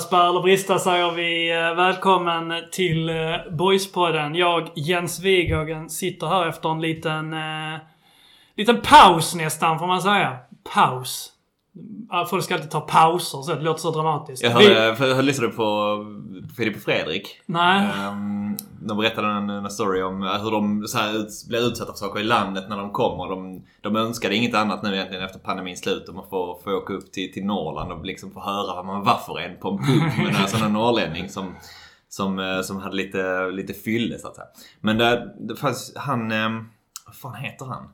Spärr eller Brista säger vi eh, välkommen till eh, Boyspodden. Jag, Jens Wighagen, sitter här efter en liten... Eh, liten paus nästan, får man säga. Paus. Folk ska alltid ta pauser, så det låter så dramatiskt. Jag hörde, jag lyssnade på Filip och Fredrik. Nej. Ehm, de berättade en, en story om hur de så här, ut, blir utsatta för saker i landet när de kommer. De, de önskade inget annat nu egentligen efter pandemins slut om att få, få åka upp till, till Norrland och liksom få höra vad man var för en på en pub med en sån här norrlänning som, som, eh, som hade lite, lite fylle så att säga. Men det, det fanns han... ehm, Vad fan heter han?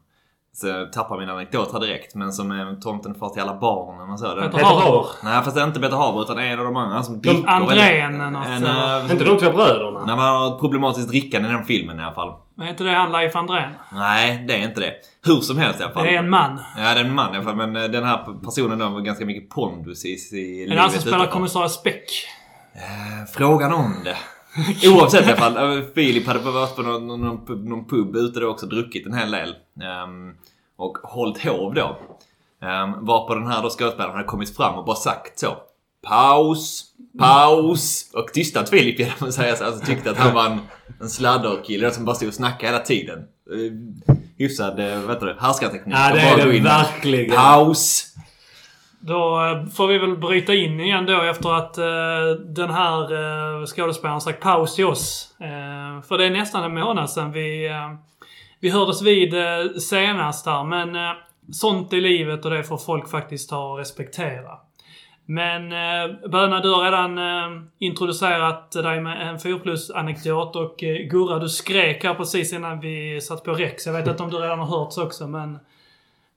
Så jag tappar min anekdot här direkt. Men som är tomten far till alla barnen och så. Peter Haber. Nej fast det är inte Peter Haber utan en av de andra som dricker Andrén väldigt- något, en, eller? eh, Inte de två bröderna? Nej, man har ett problematiskt drickande i den filmen i alla fall. Är inte det han Leif Andrén? Nej, det är inte det. Hur som helst i alla fall. Det är en man. Ja, det är en man i alla fall. Men eh, den här personen då har ganska mycket pondus i, i Är det han som spelar kommissarie Speck? Eh, Frågan om det. Oavsett i alla fall. eh, Filip hade varit på någon, någon, någon, pub, ute då också druckit en hel del. Ehm, och hållit hov då. Um, varpå den här då skådespelaren hade kommit fram och bara sagt så. Paus, paus. Och tystat Filip genom att säga så. Alltså tyckte att han var en, en sladderkille som bara stod och snackade hela tiden. Uh, hyfsad, uh, vad heter det, härskarteknik. Ja, det är det verkligen. Paus. Då eh, får vi väl bryta in igen då efter att eh, den här eh, skådespelaren sagt paus till oss. Eh, för det är nästan en månad sedan vi, eh, vi hördes vid eh, senast här. Men eh, sånt i livet och det får folk faktiskt ta och respektera. Men eh, Böna, du har redan eh, introducerat dig med en 4 plus-anekdot och eh, Gurra, du skrek här precis innan vi satt på Rex. Jag vet inte om du redan har hörts också, men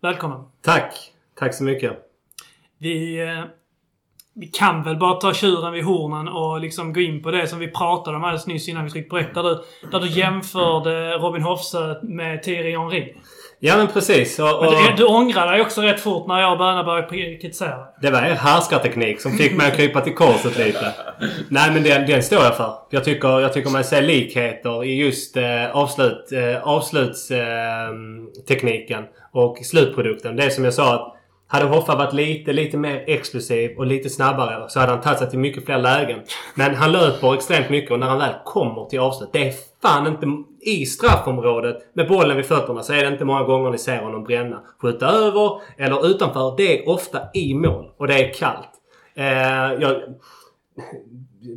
välkommen. Tack. Tack så mycket. Vi, eh, vi kan väl bara ta tjuren vid hornen och liksom gå in på det som vi pratade om alldeles nyss innan vi tryckte på räck. Där du, där du jämförde Robin Hoffsö med Thierry Henry. Ja men precis. Och, och Men du, du ångrar dig också rätt fort när jag och Böna började kritisera. det var er härskarteknik som fick mig att krypa till korset lite. Nej men den, den står jag för. Jag tycker, jag tycker man ser likheter i just eh, avslut, eh, avslutstekniken eh, tekniken och slutprodukten. Det är som jag sa att hade Hoffa varit lite, lite mer explosiv och lite snabbare så hade han tagit sig till mycket fler lägen. Men han löper extremt mycket och när han väl kommer till avslut. Det är fan inte... I straffområdet med bollen vid fötterna så är det inte många gånger ni ser honom bränna. Skjuta över eller utanför. Det är ofta i mål. Och det är kallt. Eh, jag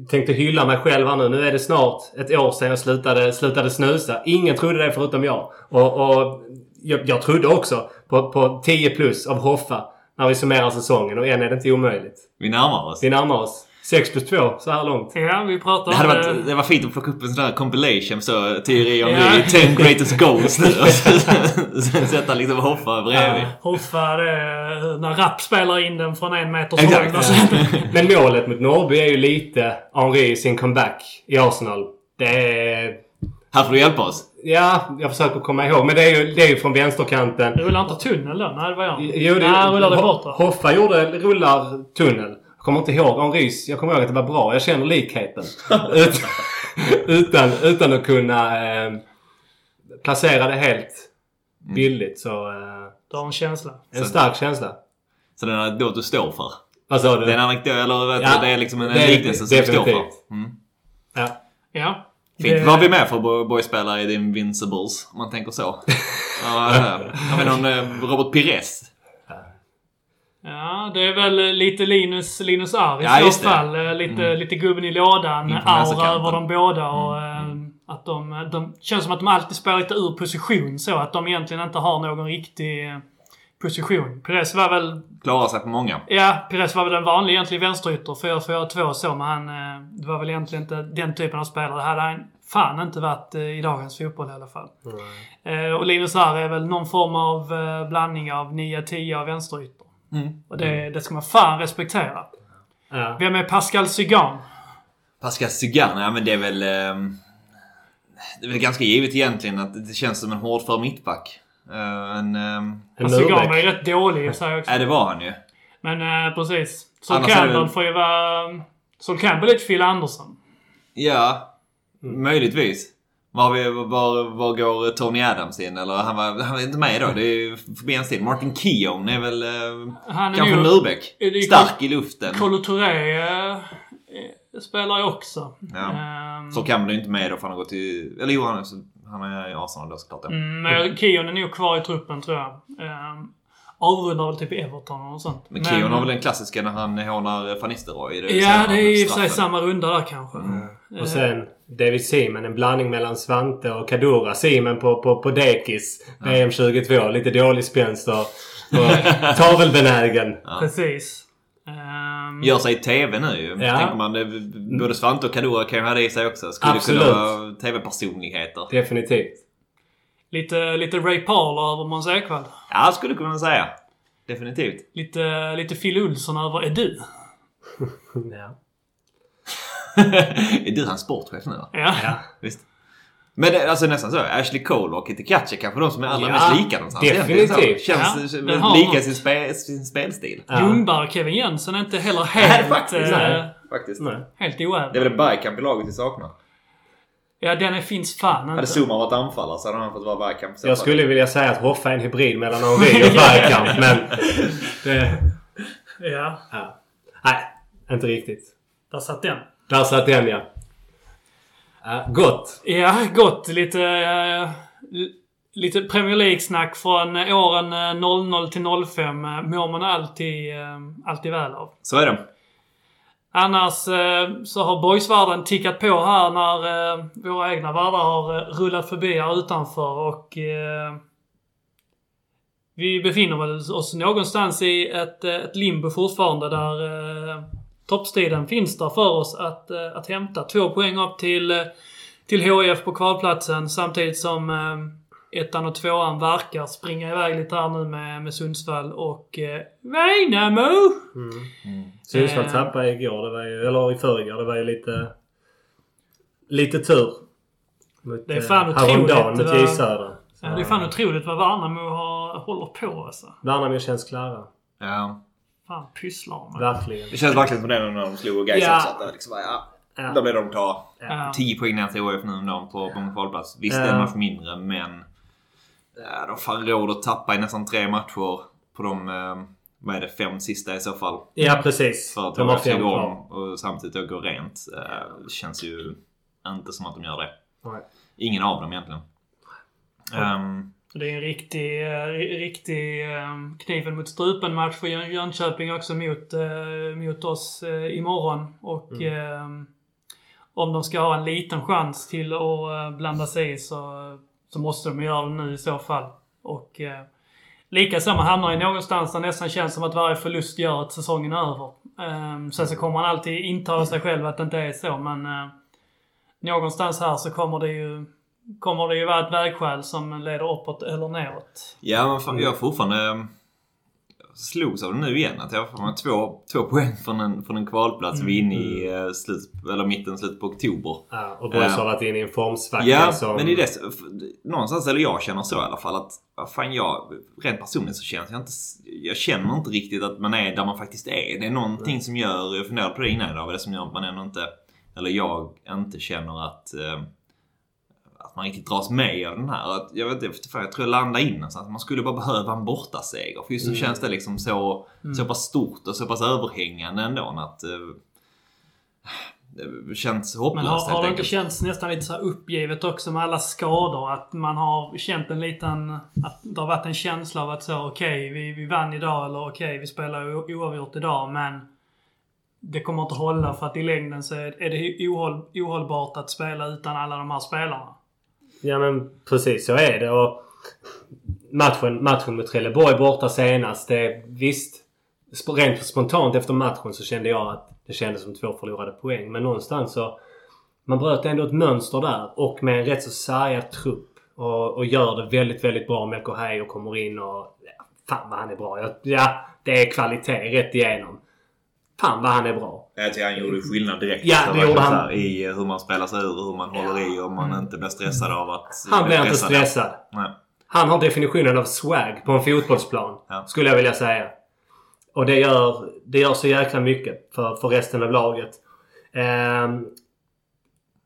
tänkte hylla mig själv här nu. Nu är det snart ett år sedan jag slutade, slutade snusa. Ingen trodde det förutom jag. Och, och jag, jag trodde också på, på 10 plus av Hoffa när vi summerar säsongen och än är det inte omöjligt. Vi närmar oss. Vi närmar oss. 6 plus 2 så här långt. Ja, vi pratar Det hade om varit, det var fint att plocka upp en sån där compilation så Thierry Ja. Henry, 10 greatest goals nu. Och så- Sen sätta liksom Hoffa bredvid. Hoffa, det är när Rapp spelar in den från en Exakt. håll. sen- Men målet mot Norrby är ju lite Henri i sin comeback i Arsenal. Det är... Här får du hjälpa oss. Ja, jag försöker komma ihåg. Men det är ju, det är ju från vänsterkanten. Rullar inte tunnel då? Nej, det var jag. Jo, Nej, rullar det Ho- bort då? Hoffa gjorde rullar tunnel. Jag kommer inte ihåg Henrys. Jag kommer ihåg att det var bra. Jag känner likheten. Ut, utan, utan att kunna eh, placera det helt billigt. Så eh, Du har en känsla. en stark känsla. Så den är anekdot du står för. Vad sa du? Det är en anekdot, eller Ja, det är liksom en, en det är liknelse som du står för. definitivt. Mm. Ja. Ja. Fint. Det- Vad har vi med för bo- boyspelare i The Invincibles? Om man tänker så. ja, har vi någon eh, Robert Pires? Ja, det är väl lite Linus, Linus R i Ja, så fall. Eh, Lite, lite gubben i lådan. Aura över dem båda. Och, eh, att de, de känns som att de alltid spelar lite ur position så. Att de egentligen inte har någon riktig position. Pires var väl... Klarar sig på många. Ja, Pires var väl en vanlig egentligen vänsterytter. 4-4-2 så. Men han... eh, Det var väl egentligen inte den typen av spelare. Det hade han fan inte varit eh, i dagens fotboll i alla fall. Eh, Och Linus R är väl någon form av blandning av 9-10 och vänsterytter. Mm. Och det, det ska man fan respektera. Ja. Vem är Pascal Cygan? Pascal Sugan, ja men det är väl... det är väl ganska givet egentligen att det känns som en hårdför mittback. Uh, en... Um, En Cygan var ju rätt dålig i sig också. ja, det var han ju. Men eh, precis. Sol är Campbell får ju vara... Sol Campbell är lite Phil Andersson. Ja, möjligtvis. Var, har vi, var, var går Tony Adams in? Eller han var, han var inte med då. Det är förbi hans tid. Martin Keown är väl eh, Han är kanske är ju Stark i luften. Kolo Touré eh, eh, spelar ju också. Ja. Ehm, Så kan du inte med då för han har gått till... Eller jo, han är, i Arsenal då såklart. Ja. Mm, men Keon är nog kvar i truppen tror jag. Um, avrundar väl typ Everton och sånt. Men Keown har väl den klassiska när han hånar Van Nistelrooy. Ja, det är i och för sig samma runda där kanske. Och sen David Seaman, en blandning mellan Svante och Kadura. Seaman på, på, på dekis. VM 22. Lite dålig spänst och, och tavelbenägen. Precis. Ehm, Gör sig i TV nu ju. Ja. Tänker man, både Svante och Kadura kan ju ha det i sig också. Skulle Absolut. kunna vara TV-personligheter. Definitivt. lite, lite Ray Parler över Måns Ekvall. Ja, skulle kunna säga. Definitivt. Lite, lite Phil Olsson över Är du? Ja. är du hans sportchef nu? Ja. ja. Visst. Men det, alltså nästan så. Ashley Cole och Kitty Katcher kanske de som är allra Ja, mest lika någonstans. definitivt. Känns Ja, lika sin, spe, sin spelstil. Ja. Ljungberg och Kevin Jönsson är inte heller Nej, helt, faktiskt. eh, Nej. Faktiskt. Nej. helt Det är oävda. väl Bergkamp i laget vi saknar. Ja, den är, finns fan Hade inte. Zuma varit anfallare så hade han fått vara Bergkamp. Jag skulle vilja säga att Hoffa är en hybrid mellan Henri och Bergkamp, men... Det, Ja, ja. Nej, inte riktigt. där satt den. Där satt den ja. Gott. Ja, gott. Lite, eh, lite Premier League-snack från åren eh, 00 till 05 eh, mår man alltid, eh, alltid väl av. Så är det. Annars eh, så har boysvärlden tickat på här när eh, våra egna värdar har eh, rullat förbi här utanför och eh, vi befinner väl oss någonstans i ett, eh, ett limbo fortfarande där eh, toppstriden finns där för oss att, eh, att hämta. Två poäng upp till, eh, till HIF på kvalplatsen samtidigt som eh, ettan och tvåan verkar springa iväg lite här nu med, med Sundsvall och eh, Värnamo. Sundsvall Eh. tappade igår, det var ju, eller i förrgår. Det var ju lite... Lite tur. Mot, Det är fan eh, otroligt mot vad- J. Ja, det är fan otroligt vad Värnamo har, håller på alltså. Värnamo känns klara. Ja. Fan pysslar med. Verkligen. Det känns verkligen som det när de slog Gais Ja. också. Att liksom, bara, ja, Ja. Då blir de klara. Ja. 10 poäng ner till HF nu om dagen på, på en kvalplats. Visst, Ja. en match mindre, men... Ja, de får råd att tappa i nästan tre matcher på de... Eh, vad är det? Fem sista i så fall. Ja, precis. För att De har fem kvar. och samtidigt då går rent. Eh, det känns ju inte som att de gör det. Nej. Ingen av dem egentligen. Ehm, Det är en riktig, eh, riktig eh, kniven mot strupen match för Jön- Jönköping också mot, eh, mot oss imorgon. Och eh, om de ska ha en liten chans till att blanda sig i så, så måste de göra det nu i så fall. Och likaså man hamnar i någonstans där nästan känns som att varje förlust gör att säsongen är över. Eh, sen så kommer man alltid intala sig själv att det inte är så men någonstans här så kommer det ju kommer det ju vara ett vägskäl som leder uppåt eller neråt. ja, men fan, jag har fortfarande... eh, slogs av det nu igen. Att jag har två, två poäng från en, från en kvalplats. Vi är inne i eh, slut, eller mitten, slutet på oktober. Ja, och Ja. har varit inne i en formsvacka Ja, som... men det är det. Någonstans, eller jag känner så i alla fall. att fan jag, Rent personligt så känns jag inte... Jag känner inte riktigt att man är där man faktiskt är. Det är någonting som gör... Jag funderade på det innan idag. Vad det som gör att man ändå inte... Eller jag inte känner att... Eh, att man riktigt dras med av den här. Att, jag vet inte, jag tror jag landar in någonstans. Man skulle bara behöva en bortaseger. För just nu känns det liksom så, så pass stort och så pass överhängande ändå. Att, eh, det känns hopplöst Men har, har det inte känts nästan lite så uppgivet också med alla skador? Att man har känt en liten... Att det har varit en känsla av att så okej, vi, vi vann idag eller okej, vi spelar oavgjort idag men det kommer inte hålla för att i längden så är är det ohåll, ohållbart att spela utan alla de här spelarna. Ja men precis så är det. Och matchen, matchen mot Trelleborg borta senast. Det, visst, rent spontant efter matchen så kände jag att det kändes som två förlorade poäng. Men någonstans så... Man bröt ändå ett mönster där och med en rätt så sargad trupp. Och, och gör det väldigt, väldigt bra med och kommer in och... Ja, fan vad han är bra. Ja, det är kvalitet rätt igenom. Fan vad han är bra. Jag tycker han gjorde skillnad direkt. Ja, det gjorde han. här I hur man spelar sig ur och hur man håller i och man inte blir stressad av att... Han blir inte stressad. Nej. Han har definitionen av swag på en fotbollsplan. Ja. Skulle jag vilja säga. Och det gör, det gör så jäkla mycket för, för resten av laget. Ehm,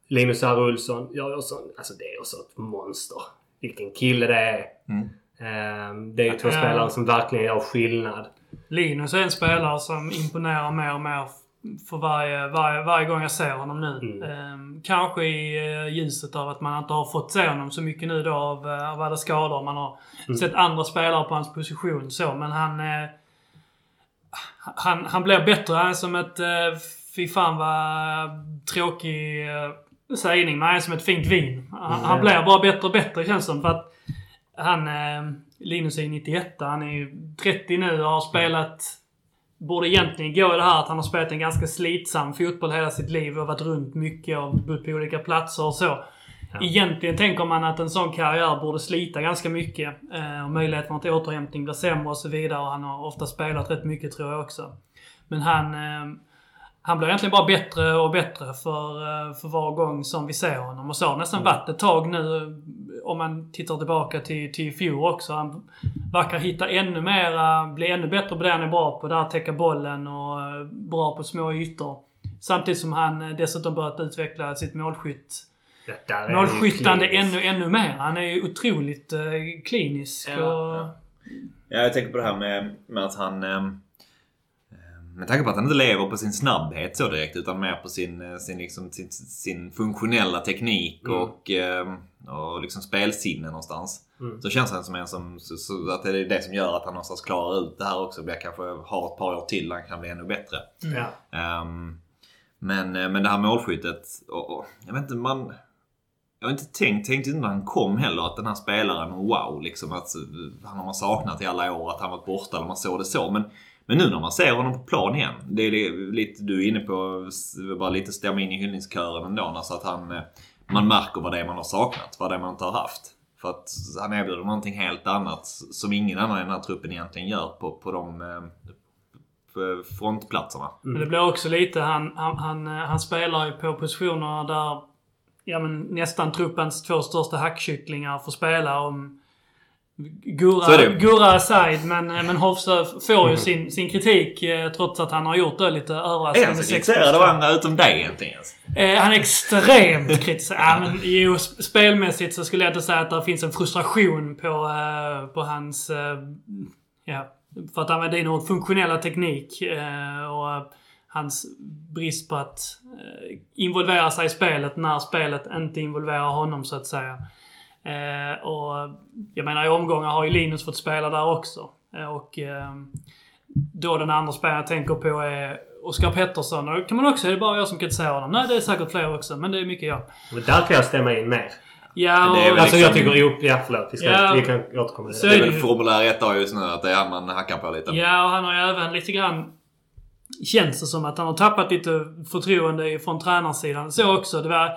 Linus R. Olsson gör också, alltså det är också ett monster. Vilken kille det är. Mm. Ehm, det är ju två spelare som verkligen gör skillnad. Linus är en spelare som imponerar mer och mer för varje, varje, varje gång jag ser honom nu. Mm. Ehm, kanske i eh, ljuset av att man inte har fått se honom så mycket nu då av, eh, av alla skador. Man har Mm. sett andra spelare på hans position så, men han... Eh, han, han blir bättre. Han är som ett... Eh, fy fan vad tråkig eh, sägning, men han är som ett fint vin. Han, Mm. han blir bara bättre och bättre känns det som. För att han... Eh, Linus är ju 91 Han är ju 30 nu och har spelat... Borde egentligen gå i det här att han har spelat en ganska slitsam fotboll hela sitt liv och varit runt mycket och bott på olika platser och så. Egentligen tänker man att en sån karriär borde slita ganska mycket. Eh, och möjligheterna till återhämtning blir sämre och så vidare. Och han har ofta spelat rätt mycket tror jag också. Men han... Eh, han blir egentligen bara bättre och bättre för, eh, för var gång som vi ser honom. Och så har nästan varit ett tag nu. Eh, Om man tittar tillbaka till, till fjol också. Han verkar hitta ännu mera, bli ännu bättre på det han är bra på. Där täcka bollen och eh, bra på små ytor. Samtidigt som han eh, dessutom börjat utveckla sitt målskytt. Målskyttande ännu, ännu mer. Han är ju otroligt eh, klinisk. Ja, och, Ja, jag tänker på det här med, med att han... ehm, med tanke på att han inte lever på sin snabbhet så direkt utan mer på sin, eh, sin, liksom, sin, sin funktionella teknik Mm. och, ehm, och liksom spelsinne någonstans. Mm. Så känns han som en som... Så, så att det är det som gör att han någonstans klarar ut det här också. Blir kanske har ett par år till han kan bli ännu bättre. Ja. Ehm, men, eh, men det här målskyttet. Och, och, jag vet inte, man... Jag har inte tänkt, tänkte inte när han kom heller att den här spelaren, wow, liksom att eh, han har man saknat i alla år, att han varit borta eller man såg det så. Men, men nu när man ser honom på plan igen. Det är li- lite du är inne på, bara lite stämma in i hyllningskören ändå. Alltså att han, eh, man märker vad det är man har saknat, vad det är man inte har haft. För att han erbjuder någonting helt annat som ingen annan i den här truppen egentligen gör på, på de eh, på frontplatserna. Men det blir också lite, han, han, han, eh, han spelar ju på positioner där ja, men nästan truppens två största hackkycklingar får spela. Om Gurra. Gurra aside, men, eh, men Hofsö får ju sin, sin kritik eh, trots att han har gjort det lite Är han överraskande. så kritiserad av andra utom dig egentligen? Eh, han är extremt kritiserad. Ja, men jo, sp- spelmässigt så skulle jag inte säga att det finns en frustration på, eh, på hans... Eh, ja, för att använda dina ord, funktionella teknik. Och hans brist på att involvera sig i spelet när spelet inte involverar honom så att säga. Eh, och jag menar i omgångar har ju Linus fått spela där också. Eh, och eh, då den andra spelaren jag tänker på är Oskar Pettersson. Och kan man också, är det bara jag som kritiserar honom? Nej, det är säkert fler också, men det är mycket jag. Men där kan jag stämma in mer. Ja, är och, Alltså liksom- jag tycker... Jo, ja förlåt. Vi, ska, Ja. vi kan återkomma till Så det. Det är är väl formulär 1 har just nu att det är han man hackar på lite. ja, och han har ju även lite grann... Känns det som att han har tappat lite förtroende från tränarsidan. Så också. Det var,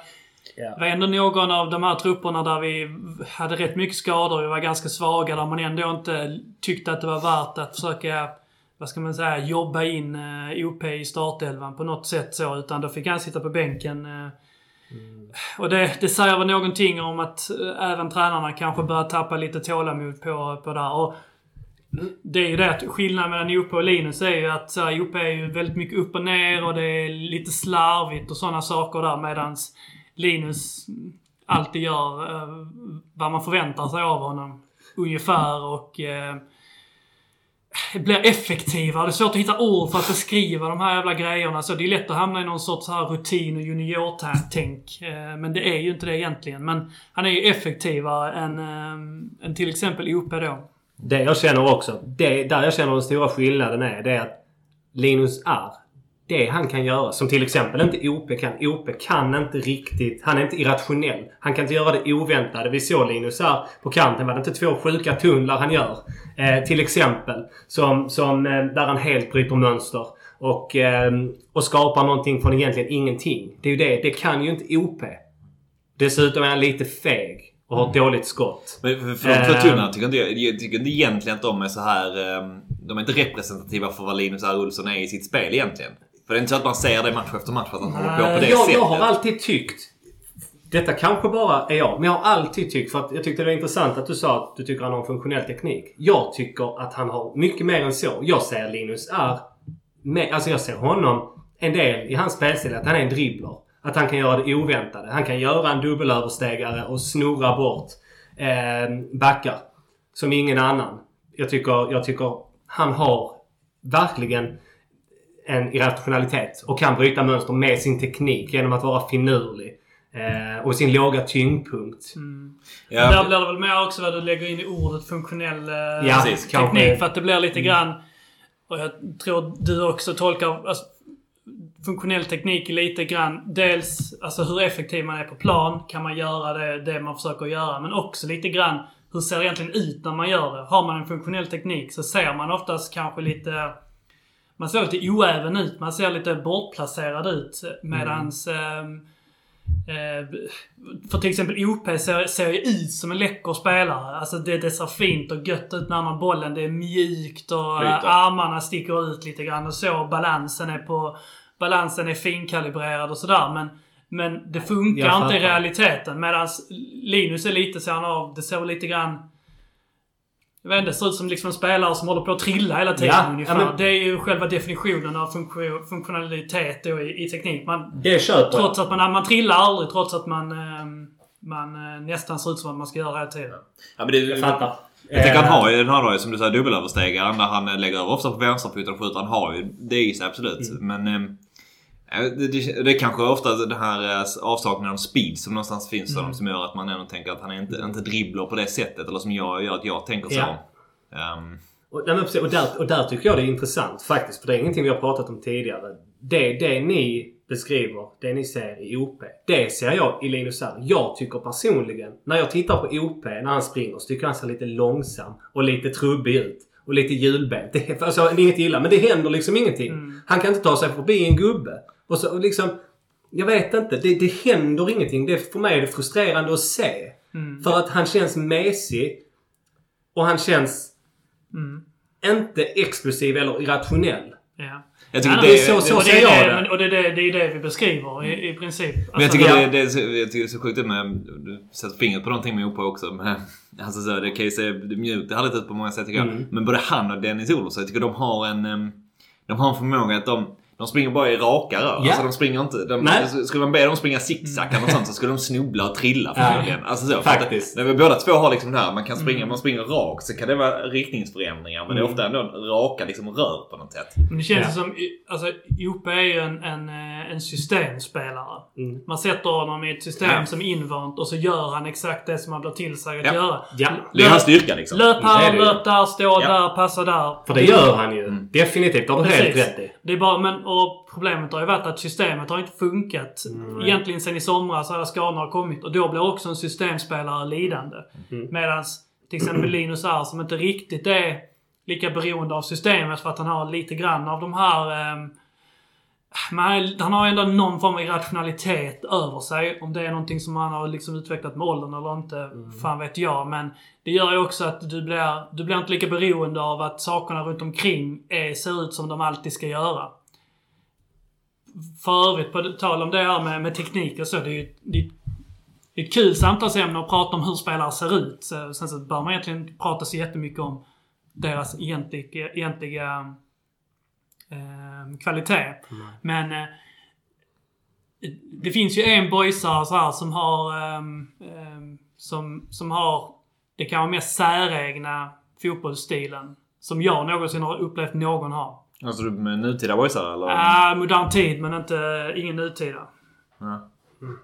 Ja. det var ändå någon av de här trupperna där vi hade rätt mycket skador. Vi var ganska svaga. Där man ändå inte tyckte att det var värt att försöka, vad ska man säga, jobba in eh, OP i startelvan på något sätt så. Utan då fick han sitta på bänken. eh. Och det, det säger väl någonting om att eh, även tränarna kanske börjar tappa lite tålamod på, på det här. Och det är ju det att skillnaden mellan Joppe och Linus är ju att Joppe är ju väldigt mycket upp och ner och det är lite slarvigt och sådana saker där medans Linus alltid gör eh, vad man förväntar sig av honom. Ungefär och eh, blir effektivare. Det är svårt att hitta ord för att beskriva de här jävla grejerna. Så det är lätt att hamna i någon sorts här rutin och juniortänk. Eh, men det är ju inte det egentligen. Men han är ju effektivare än, eh, än till exempel OP då. Det jag känner också. Det, där jag känner den stora skillnaden är det är att Linus är. Det han kan göra, som till exempel inte OP kan. OP kan inte riktigt... Han är inte irrationell. Han kan inte göra det oväntade. Vi såg Linus här på kanten. Var det inte två sjuka tunnlar han gör? Eh, till exempel. Som, som, eh, där han helt bryter mönster. Och, eh, och skapar någonting från egentligen ingenting. Det är ju det. Det kan ju inte OP. Dessutom är han lite feg. Och har ett dåligt skott. Men för, två tunnorna tycker inte jag, jag tycker inte egentligen att de är så här... ehm, De är inte representativa för vad Linus R. Olsson är i sitt spel egentligen. För det är inte så att man ser det match efter match att han håller på på det jag, sättet. jag har alltid tyckt... Detta kanske bara är jag, men jag har alltid tyckt, för att jag tyckte det var intressant att du sa att du tycker han har en funktionell teknik. Jag tycker att han har mycket mer än så. Jag ser Linus R. Med, alltså jag ser honom, en del i hans spelstil, att han är en dribbler. Att han kan göra det oväntade. Han kan göra en dubbelöverstegare och snurra bort eh, backar. Som ingen annan. Jag tycker, jag tycker han har verkligen en irrationalitet och kan bryta mönster med sin teknik genom att vara finurlig. Eh, och sin låga tyngdpunkt. Ja, Där blir det väl mer också vad du lägger in i ordet funktionell eh, Ja, precis. teknik. kanske. För att det blir lite grann... Och jag tror du också tolkar... Alltså, funktionell teknik är lite grann dels alltså hur effektiv man är på plan. Kan man göra det, det man försöker göra? Men också lite grann hur ser det egentligen ut när man gör det? Har man en funktionell teknik så ser man oftast kanske lite... Man ser lite oäven ut. Man ser lite bortplacerad ut. Medans... ehm, Eh, för till exempel OP ser, ser ju ut som en läcker spelare. Alltså det, det ser fint och gött ut när han har bollen. Det är mjukt och Flyter. eh, armarna sticker ut lite grann och så. Balansen är på... Balansen är finkalibrerad och sådär. Men, men det funkar inte i realiteten. Medan Linus är lite så han av. Det ser lite grann... Jag vet inte, det ser ut som liksom en spelare som håller på att trilla hela tiden Ja, ungefär. ja, men- Det är ju själva definitionen av funktion, funktionalitet då i, i teknik. Man, Det köper. Trots att man, man trillar aldrig, trots att man, eh, man eh, nästan ser ut som att man ska göra hela tiden. ja, men det, Jag fattar. Jag tänker Eh, han har ju, han har ju som du säger dubbelöverstegaren där han lägger över ofta på vänsterfoten och skjuter. Han har ju det i sig absolut. Men eh, det, det, det är kanske ofta den här eh, avsaknaden av speed som någonstans finns för dem som gör att man ändå tänker att han är inte, inte dribblar på det sättet. Eller som jag gör att jag tänker så. Ja. Ehm, Och, nej, och, där, och där tycker jag det är intressant faktiskt. För det är ingenting vi har pratat om tidigare. Det, det ni beskriver, det ni ser i OP. Det ser jag i Linus Alm. Jag tycker personligen, när jag tittar på OP när han springer så tycker jag han ser lite långsam och lite trubbig ut. Och lite hjulbent. Det, är- alltså, det är inget illa, men det händer liksom ingenting. Han kan inte ta sig förbi en gubbe. Och så och liksom... Jag vet inte. Det, det händer ingenting. Det, för mig är det frustrerande att se. För att han känns mesig. Och han känns inte explosiv eller irrationell. Ja. jag tycker Ja, det, det är så- det, så och det ser är jag det, men- och det är det, det, är det vi beskriver i, i princip. Alltså, Men jag tycker, ja. det, det, är så- jag tycker det är så sjukt med... Du sätter fingret på någonting med OP också. Men, alltså så, det kan ju se mjukt härligt ut på många sätt tycker jag. Mm. Men både han och Dennis Olsson, jag tycker de har en... De har en förmåga att de... De springer bara i raka rör. Ja. Alltså de springer inte... De, Nej. skulle man be dem springa zigzag sånt så skulle de snubbla och trilla Ja. förmodligen. Alltså så, för att Faktiskt. när vi båda två har liksom det här, man kan springa, man springer rakt så kan det vara riktningsförändringar. Men det är Mm. ofta ändå raka liksom rör på något sätt. Men det känns Ja. som... Alltså, Jope är ju en, en, eh, en systemspelare. Mm. Man sätter honom i ett system Ja. som är invant och så gör han exakt det som han blir tillsagd att Ja. göra. Ja. Det är hans styrka liksom. Löp här, löp där, stå Ja. där, passa där. För det gör han ju. Definitivt. Det har du helt rätt i. Det är bara, men, och problemet har ju varit att systemet har inte funkat. Egentligen sen i somras alla skadorna har kommit. Och då blir också en systemspelare lidande. Medan till exempel Linus R som inte riktigt är lika beroende av systemet för att han har lite grann av de här... ehm, men han har ändå någon form av irrationalitet över sig. Om det är någonting som han har liksom utvecklat med åldern eller inte, fan vet jag. Men det gör ju också att du blir, du blir inte lika beroende av att sakerna runt omkring är, ser ut som de alltid ska göra. För övrigt, på tal om det här med, med teknik och så. Det är ju det är, det är ett kul samtalsämne att prata om hur spelare ser ut. Så, sen så bör man egentligen inte prata så jättemycket om deras egentliga, egentliga eh, kvalitet. Men eh, det finns ju en boysare så här som har ehm, ehm, som, som har det kan vara mest säregna fotbollsstilen som jag någonsin har upplevt någon ha. Alltså med nutida boysar eller? Ah, modern tid men inte, ingen nutida. Ja.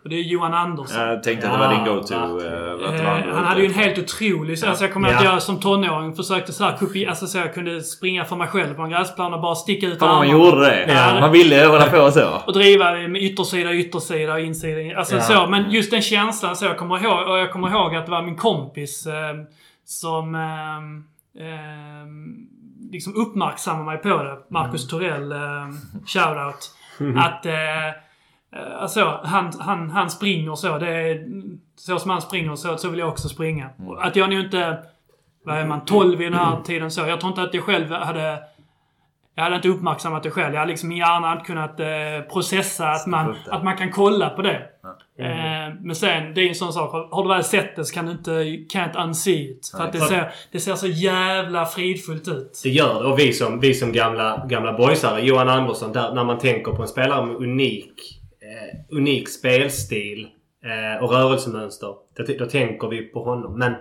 Och det är Johan Andersson. Jag tänkte att det var din Ja, go-to. eh, att Eh, han hade ju en helt otrolig... Så, alltså jag kommer Ja. att jag som tonåring försökte så här, kopi, alltså så jag kunde springa för mig själv på en gräsplan och bara sticka ut vad man armarna. gjorde det. Ja. Man ville hålla på så. Och driva med yttersida, yttersida och insida. in- Alltså Ja. så. Men just den känslan så. Jag kommer ihåg, och jag kommer ihåg att det var min kompis eh, som eh, eh, liksom uppmärksammade mig på det. Marcus Torell, eh, shoutout. Att eh, eh, alltså, han, han, han springer så. Det är, så som han springer så, så vill jag också springa. Och Att jag nu inte... Vad är man? 12 i den här tiden så. Jag tror inte att jag själv hade... Jag hade inte uppmärksammat det själv. Jag hade liksom i hjärnan inte kunnat eh, processa att man, att man kan kolla på det. Eh, men sen, det är ju en sån sak. Har- du väl sett det så kan du inte, can't unsee it. För att det ser, det ser så jävla fridfullt ut. Det gör det. Och vi som, vi som gamla, gamla boysare, Johan Andersson, där, när man tänker på en spelare med unik unik spelstil eh, och rörelsemönster. Då, då tänker vi på honom. Men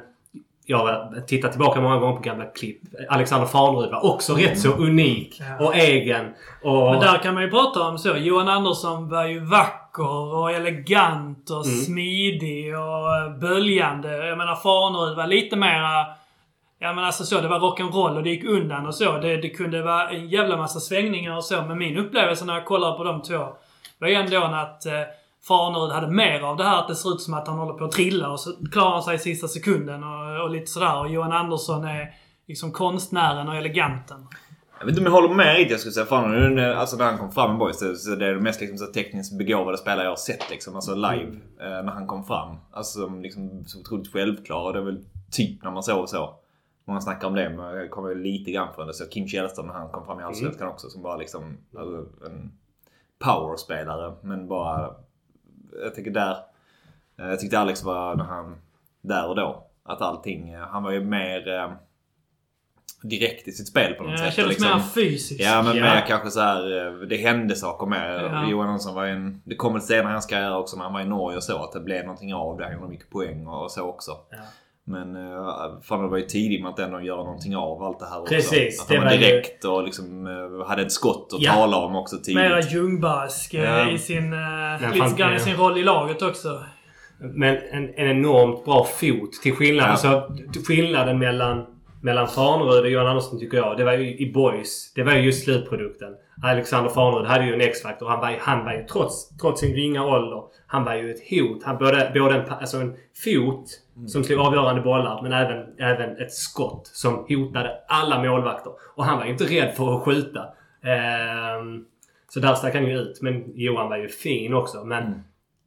jag har tittat tillbaka många gånger på gamla klipp. Alexander Farnerud var också rätt så unik Ja. och egen. Och, Men där kan man ju prata om så. Johan Andersson var ju vacker och elegant och Mm. smidig och eh, böljande. Jag menar Farnerud var lite mera... Ja men alltså så, det var rock'n'roll och det gick undan och så. Det, det kunde vara en jävla massa svängningar och så. Men min upplevelse när jag kollar på de två var ju ändå att eh, Farnerud hade mer av det här att det ser ut som att han håller på att trilla och så klarar han sig i sista sekunden och, och lite sådär. Och Johan Andersson är liksom konstnären och eleganten. Jag vet inte om jag håller med riktigt. Jag skulle säga fan, när- alltså när han kom fram i Boys. så- det är det mest liksom, så tekniskt begåvade spelare jag har sett liksom. Alltså live. Eh, när han kom fram. Alltså som liksom så otroligt självklar. Och det är väl typ när man såg så. Många snackar om det men jag kommer lite grann från det. Så Kim Källström när han kom fram i Allsvenskan också. Som bara liksom alltså, en powerspelare. Men bara... Jag tycker där... eh, Jag tyckte Alex var när han... Där och då. Att allting... eh, Han var ju mer... eh, Direkt i sitt spel på något Ja, sätt. det kändes liksom- mer fysiskt. Ja men Ja. mer kanske så här. Det hände saker med Ja. Johan Andersson var en... Det kom lite senare i hans karriär också när han var i Norge och så. Att det blev någonting av det. Han gjorde mycket poäng och så också. Ja. Men uh, fan det var ju tidigt med att ändå göra någonting av allt det här Precis, också. Att det var var ju- direkt och liksom eh, hade ett skott att Ja. tala om också tidigt. Mera Ljungbarsk eh, Ja. i sin... Uh, lite grann ja. i sin roll i laget också. Men en, en enormt bra fot. Till skillnad, Ja. alltså, skillnaden mellan, mellan Farnerud och Johan Andersson tycker jag. Det var ju i Boys. Det var ju just slutprodukten. Alexander Farnerud hade ju en X-faktor. Han var ju, han var ju trots, trots sin ringa ålder. Han var ju ett hot. Han både, både en, alltså en fot som slog avgörande bollar men även, även ett skott som hotade alla målvakter. Och han var ju inte rädd för att skjuta. Ehm, så där stack han ju ut. Men Johan var ju fin också. Men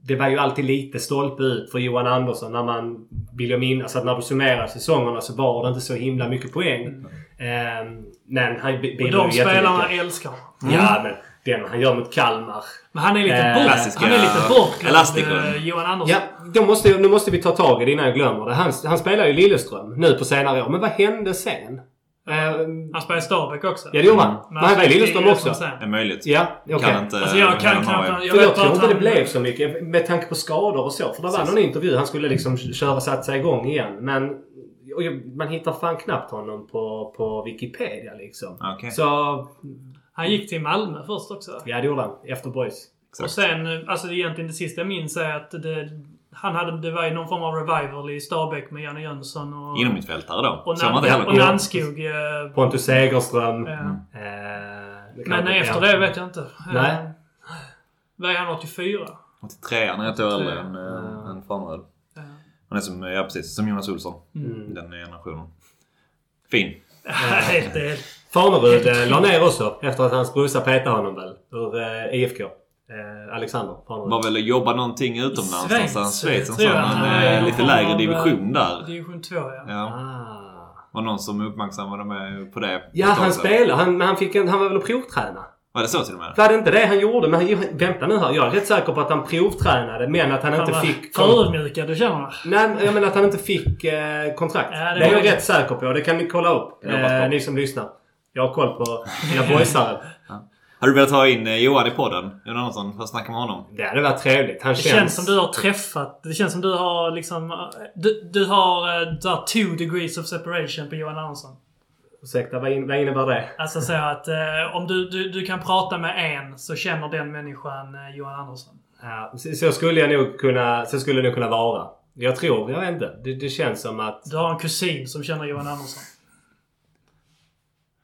det var ju alltid lite stolpe ut för Johan Andersson när man vill jag minnas att när du summerar säsongerna så var det inte så himla mycket poäng. Ehm, men han bi- Och bidrog de spelarna älskar honom. Ja, men den han gör mot Kalmar. Men han är lite Eh, bort. Han är lite bortglömd, eh, Johan Andersson. Ja, då måste, nu måste vi ta tag i det innan jag glömmer det. Han, han spelar ju Lilleström nu på senare år. Men vad hände sen? Ehm, Han spelar i Stabäck också. ja, det gjorde han. Men han var i Lilleström också. Det är möjligt. Ja, okej. Kan inte... Alltså jag kan redan ha- knappt... För jag vet tror inte att det han- blev så mycket med tanke på skador och så. För det var någon intervju. Han skulle liksom köra, satsa igång igen. Men och jag- man hittar fan knappt honom på, på Wikipedia liksom. Okej. Så Han gick till Malmö först också. ja, det gjorde han. Efter Boys. Och Exakt. sen, eh, alltså egentligen det sista jag minns är att det, han hade, det var ju någon form av revival i Stabäck med Janne Jönsson och... Inomhittfältare då. och, Nan- och ihåg. Nannskog. eh, Pontus Segerström. ja. Eh, kan Men efter det vet jag inte. Nej. Eh, Vad är han? 84? 83 han är ett år äldre än, äh, än Farnerud. Ja. Han är som, ja precis, som Jonas Olsson. Mm. Den generationen. Fin. Helt. Farnerud eh, la ner också efter att hans brorsa petade honom väl. Ur eh, IFK. Eh, Alexander. Var väl att jobba någonting utomlands Schweiz, någonstans. Schweiz tror jag. Han Men är eh, lite lägre division där. Division 2 ja. Ja. Ah. Var någon som uppmärksammade mig på det. Ja, han spelar. Han, men han, fick en, han var väl och provträna. Var det så till och med? Var det inte det han gjorde? Men han, vänta nu här. Jag är rätt säker på att han provtränade men att han inte var fick... Förödmjukad, du känner Nej, jag menar att han inte fick eh, kontrakt. Ja, det det, är jag rätt säker på. Det kan ni kolla upp. Jag. Eh, ni som lyssnar. Jag har koll på mina boysare. Har du velat ha in eh, Johan i podden? Johan Andersson? För att snacka med honom? Det hade varit trevligt. Han Det känns... känns som du har träffat... Det känns som du har liksom... eh, Du, du har uh, där two degrees of separation på Johan Andersson. Ursäkta, vad, in, vad innebär det? Alltså så att eh, om du, du, du kan prata med en så känner den människan eh, Johan Andersson. Ja, så, så skulle jag nog kunna... Så skulle det nog kunna vara. Jag tror, jag vet inte. Det, det känns som att... Du har en kusin som känner Johan Andersson.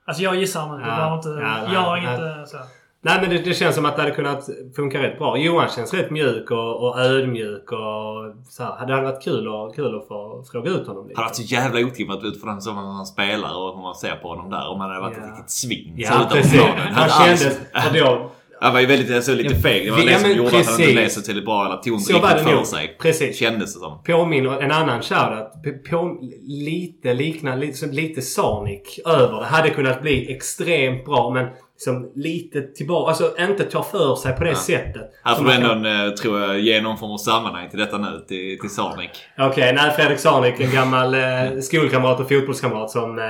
Alltså jag gissar nu. Ja, inte... ja, jag har ja, inte så. Nej men det, det känns som att det hade kunnat funka rätt bra. Johan känns rätt mjuk och, och ödmjuk och så här. Det hade varit kul, och, kul att få fråga ut honom lite. Han har varit så jävla otippat utifrån som han spelar och hur man ser på honom där. Om han hade varit Ja. ett riktigt svin. så Ja precis. Han hade kändes... Och då, Han var ju väldigt, alltså, lite feg. Det var Ja, det som gjorde att han inte så tillräckligt bra eller tog inte riktigt för sig. Precis. Kändes det som. påminner en annan shoutout. På, lite liknande, lite, lite Sonic över det. Hade kunnat bli extremt bra men som lite tillbaka. Alltså inte ta för sig på det sättet. Här får du kan- ändå, en, eh, tror jag, ge någon form av sammanhang till detta nu. Till, till Sonic. Okej, nej Fredrik Sarnik, en gammal eh, skolkamrat och fotbollskamrat som... Eh,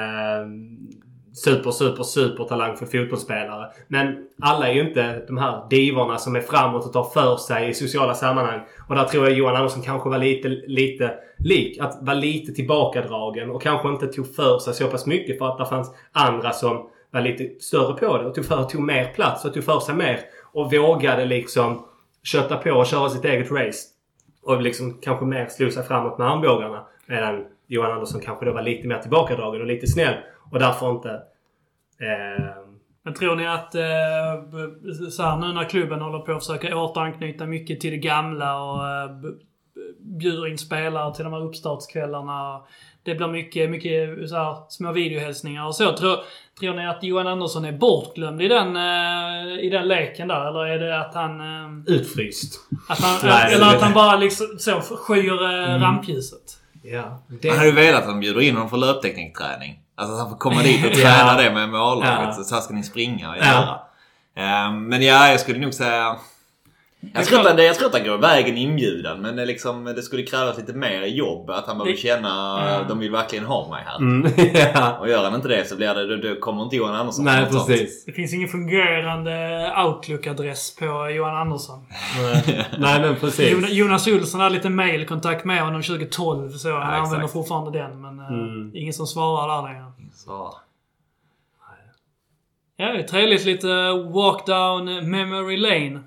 super, super, super talang för fotbollsspelare. Men alla är ju inte de här divorna som är framåt och tar för sig i sociala sammanhang. Och där tror jag Johan Andersson kanske var lite, lite lik. Att vara lite tillbakadragen och kanske inte tog för sig så pass mycket för att det fanns andra som var lite större på det och tog, för, tog mer plats och tog för sig mer. Och vågade liksom kötta på och köra sitt eget race. Och liksom kanske mer slog sig framåt med armbågarna. Medan Johan Andersson kanske då var lite mer tillbakadragen och lite snäll. Och därför inte... Eh, Men tror ni att eh, så här, nu när klubben håller på att försöka återanknyta mycket till det gamla och eh, bjuder in spelare till de här uppstartskvällarna. Det blir mycket, mycket så här, små videohälsningar och så. Tror, tror ni att Johan Andersson är bortglömd i den, eh, i den leken där? Eller är det att han... Eh, utfryst. att han Nej, eller det- att han bara liksom så skyr eh, rampljuset? Ja. Han hade ju velat att de bjuder in honom för löpteknikträning. Alltså att han får komma dit och träna det med, med A-laget. Ja. Så här ska ni springa och Ja. göra. Ehm, men ja, jag skulle nog säga... Jag tror, att, jag tror att han går vägen inbjudan men det, liksom, det skulle krävas lite mer jobb. Att han behöver känna Ja. de vill verkligen ha mig här. Mm, ja. Och gör han inte det så blir det, då, då kommer inte Johan Andersson Nej, sånt. precis. Det finns ingen fungerande Outlook-adress på Johan Andersson. Nej, Nej, men precis. Jonas- Olsson hade lite mailkontakt med honom 2012 så han exakt. använder fortfarande den. Men eh, Mm. ingen som svarar där längre. Så. Ja, det är trevligt. Lite walk down memory lane.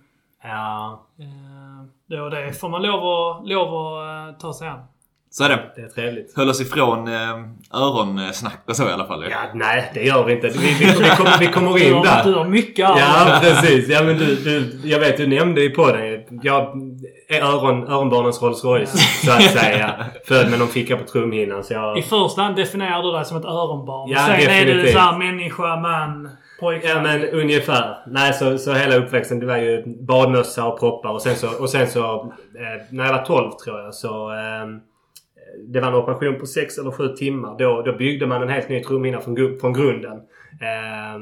Ja, det och det får man lov att, lov att eh, ta sig an. så är det. det är trevligt. Höll oss ifrån eh, öronsnack och så i alla fall. Ja, nej, det gör vi inte. Vi, vi, vi, kommer, vi kommer Du in har, du där. har mycket arv. Ja, precis. Ja, men du, du, jag vet, du nämnde ju på dig. Jag öron, öronbarnens Rolls Royce, så att säga. Född med någon ficka på trumhinnan. Så jag... I första hand definierar du dig som ett öronbarn. Ja, Sen är du definitivt. såhär människa, man, pojke. Ja men ungefär. Nej så, så hela uppväxten det var ju badmössa och proppar och sen så, och sen så eh, när jag var 12 tror jag så eh, det var en operation på 6 eller 7 timmar. Då, då byggde man en helt ny trumhinna från, från grunden. Eh,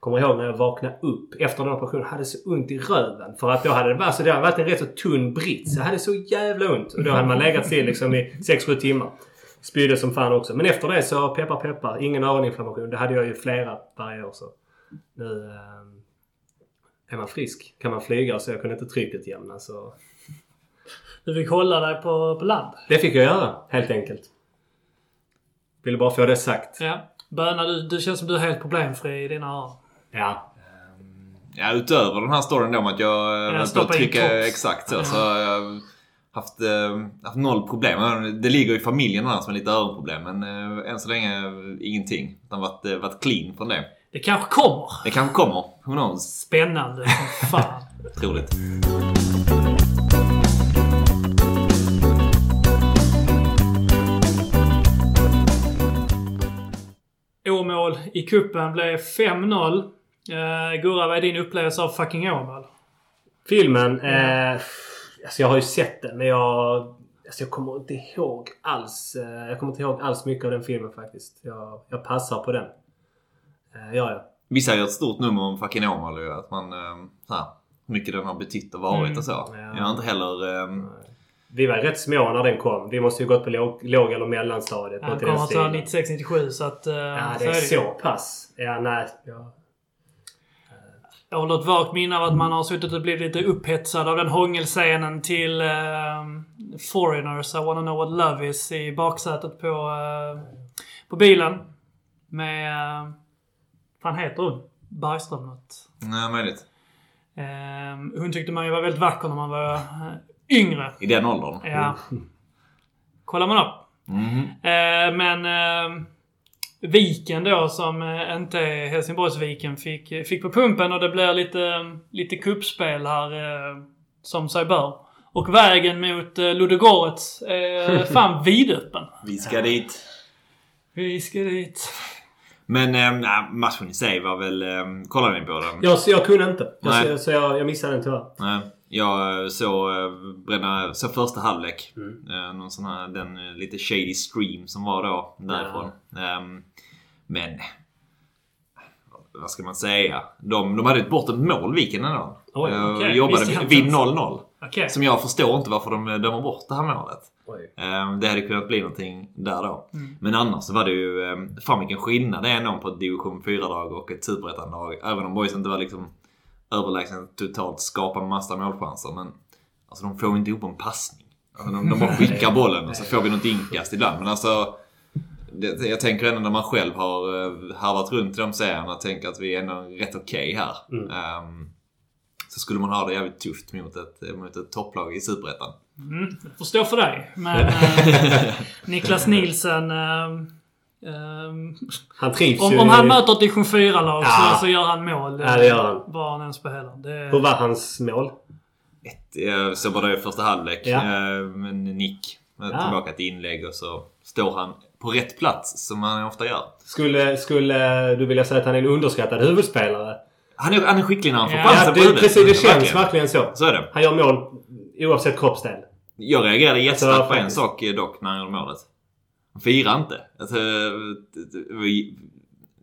kommer ihåg när jag vaknade upp efter den operationen. Hade så ont i röven. För att då hade det varit, så det hade varit en rätt så tunn brits. Jag hade så jävla ont. Och då hade man legat still liksom i 6-7 timmar. Spydde som fan också. Men efter det så peppar peppar. Ingen öroninflammation. Det hade jag ju flera varje år. Så. Nu eh, är man frisk. Kan man flyga så jag kunde inte trycket jämna. Så. Du fick hålla dig på, på land. Det fick jag göra helt enkelt. Ville bara få det sagt. Ja. Böna, du, du känns som du är helt problemfri i dina öron. Ja. Ja, utöver den här storyn då om att jag eh, Ja, in trycka exakt så, så har jag haft, eh, haft noll problem. Det ligger i familjen annars med lite öronproblem men eh, än så länge eh, ingenting. Utan varit, eh, varit clean från det. Det kanske kommer. Det kanske kommer. Who knows? Spännande som fan. Troligt. Åmål i kuppen blev 5-0. Uh, Gurra, vad är din upplevelse av fucking Åmål? Filmen. Eh, alltså jag har ju sett den men jag... Alltså jag kommer inte ihåg alls. Eh, jag kommer inte ihåg alls mycket av den filmen faktiskt. Jag, jag passar på den. Eh, ja, ja. Vissa gör ett stort nummer om fucking Åmål ju. Att man, eh, så här, hur mycket den har betytt och varit Mm. och så. Ja. Jag har inte heller... Eh, Vi var rätt små när den kom. Vi måste ju gått på låg, låg eller mellanstadiet. I den kommer alltså stilen. 96-97 så att... Uh, Ja, det är så pass. Ja, nej. Ja. Jag har något vagt minne av att man har suttit och blivit lite upphetsad av den hångelscenen till uh, Foreigners, I wanna know what love is, i baksätet på, uh, på bilen. Med... Uh, fan heter hon? Bergström något. nej, möjligt. Eh, hon tyckte man ju var väldigt vacker när man var eh, yngre. I den åldern. Ja. Kollar man upp. Eh, men eh, Viken då som eh, inte är Helsingborgsviken fick, fick på pumpen och det blir lite, lite kuppspel här eh, som sig bör. Och vägen mot eh, Ludogorets är fan vidöppen. Vi ska dit. Vi ska dit. Men eh, nej, matchen i sig var väl... Eh, kollade ni på den? Jag, jag kunde inte. Jag, så jag, jag missade den tyvärr. Nej, jag eh, såg eh, bränna, så första halvlek. Mm. Eh, någon sån här, den lite shady stream som var då därifrån. Ehm, men... Vad ska man säga? De, de hade ett bortom mål Viken ändå. Oj, okej. Jobbade vid inte ens. 0-0. Okej. Som jag förstår inte varför de dömer bort det här målet. Oj. Ehm, Det hade kunnat bli någonting där då. Mm. Men annars så var det ju... ehm, Fan vilken skillnad det är ändå på ett division 4-lag och ett superettan-lag. Även om boys inte var liksom överlägset totalt skapar massa målchanser. Men alltså de får inte ihop en passning. Alltså, de, de bara skickar bollen och så får vi något inkast ibland. Men alltså... Det, jag tänker ändå när man själv har uh, harvat runt i de serierna och tänker att vi är ändå rätt okej här. Mm. Ehm, så skulle man ha det jävligt tufft mot ett, mot ett topplag i Superettan. Mm, förstår för dig. Men eh, Niklas Nielsen... Eh, eh, Han trivs om, ju... om han möter ett division 4-lag Ja. så, så gör han mål. Ja, det gör han. Var han än spelar. Det, Hur var hans mål? Ett, jag såg bara det i första halvlek. Ja. Eh, Men nick. Ja. Tillbaka till inlägg och så står han på rätt plats som han ofta gör. Skulle, skulle du vilja säga att han är en underskattad huvudspelare? Han är, han är skicklig när han får Ja, chansen Ja, på det, precis. Det känns Verkligen. verkligen så. Så är det. Han gör mål oavsett kroppsdel. Jag reagerade jättestarkt Alltså, på en sak dock när han gjorde målet. Han firar inte. Alltså, vi,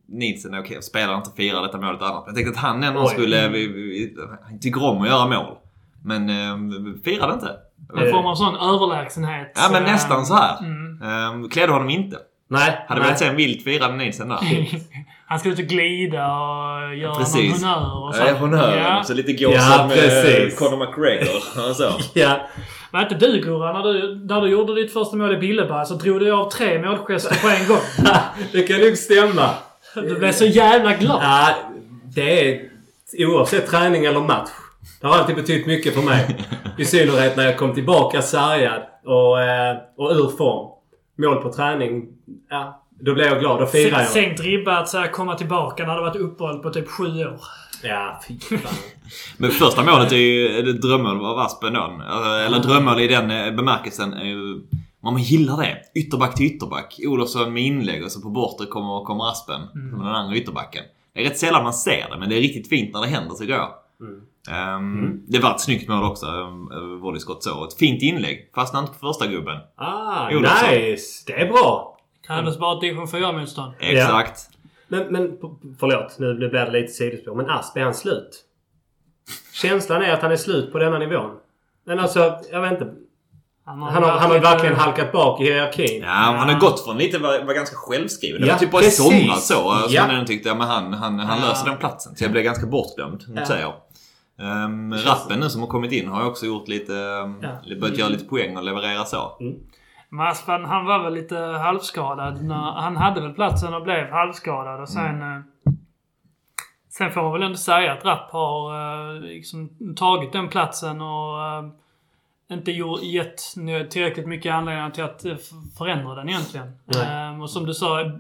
Nielsen, okej, spelar inte firar detta målet annat. Jag tänkte att han ändå Oj. skulle... Vi, vi, han tycker om att göra mål. Men eh, firade inte. en form av sån överlägsenhet. Ja men eh, nästan så här. Mm. Eh, klädde honom inte. Nej. Hade nej. velat se en vilt firande Nielsen där. Han ska ut och glida och göra Precis. någon honnör och så. Ja, honnör. Ja. Så lite gå Ja, precis. Conor McGregor. och så. Ja. Var inte du Gurra, när du, när du gjorde ditt första mål i Billeberg så drog du av tre målgester på en gång. det kan nog stämma. Du blev så jävla glad. Ja, det är oavsett träning eller match. Det har alltid betytt mycket för mig. I synnerhet när jag kom tillbaka sargad och, eh, och ur form. Mål på träning. Ja, då blev jag glad. Då firade jag. Sänkt ribba att så komma tillbaka när det varit uppehåll på typ sju år. Ja, fy fan. Men första målet är ju är det drömmål av Aspen då. Alltså, Eller drömmål i den eh, bemärkelsen är ju... Man gillar det. Ytterback till ytterback. Olofsson med inlägg och så på bortre kommer, kommer Aspen. Som den andra ytterbacken. Det är rätt sällan man ser det men det är riktigt fint när det händer tycker jag. Ehm, Det var ett snyggt mål också. Um, volleyskott så. Ett fint inlägg. Fastnade inte på första gubben. Ah, Olofsson. nice! Det är bra. Krävdes bara ett division 4-motstånd. Exakt. Men, men förlåt, nu blir det lite sidospår. Men Asp, är han slut? Känslan är att han är slut på denna nivån. Men alltså, jag vet inte. Han har, han har varit verkligen lite- halkat bak i hierarkin. Ja, han har gått från lite, var, var ganska självskriven. Det Ja, var typ bara precis. i somras så. Alltså, Ja. Ändå tyckte, ja men han, han, han Ja. löser den platsen. Så jag blev ganska bortglömd, Ja. säger jag. Um, rappen nu som har kommit in har också gjort lite, um, Ja. börjat göra lite poäng och leverera så. Men Aspen, han var väl lite halvskadad. När, han hade väl platsen och blev halvskadad och sen... eh, Sen får man väl ändå säga att Rapp har eh, liksom tagit den platsen och eh, inte gjort, gett tillräckligt mycket anledning till att förändra den egentligen. Eh, och som du sa,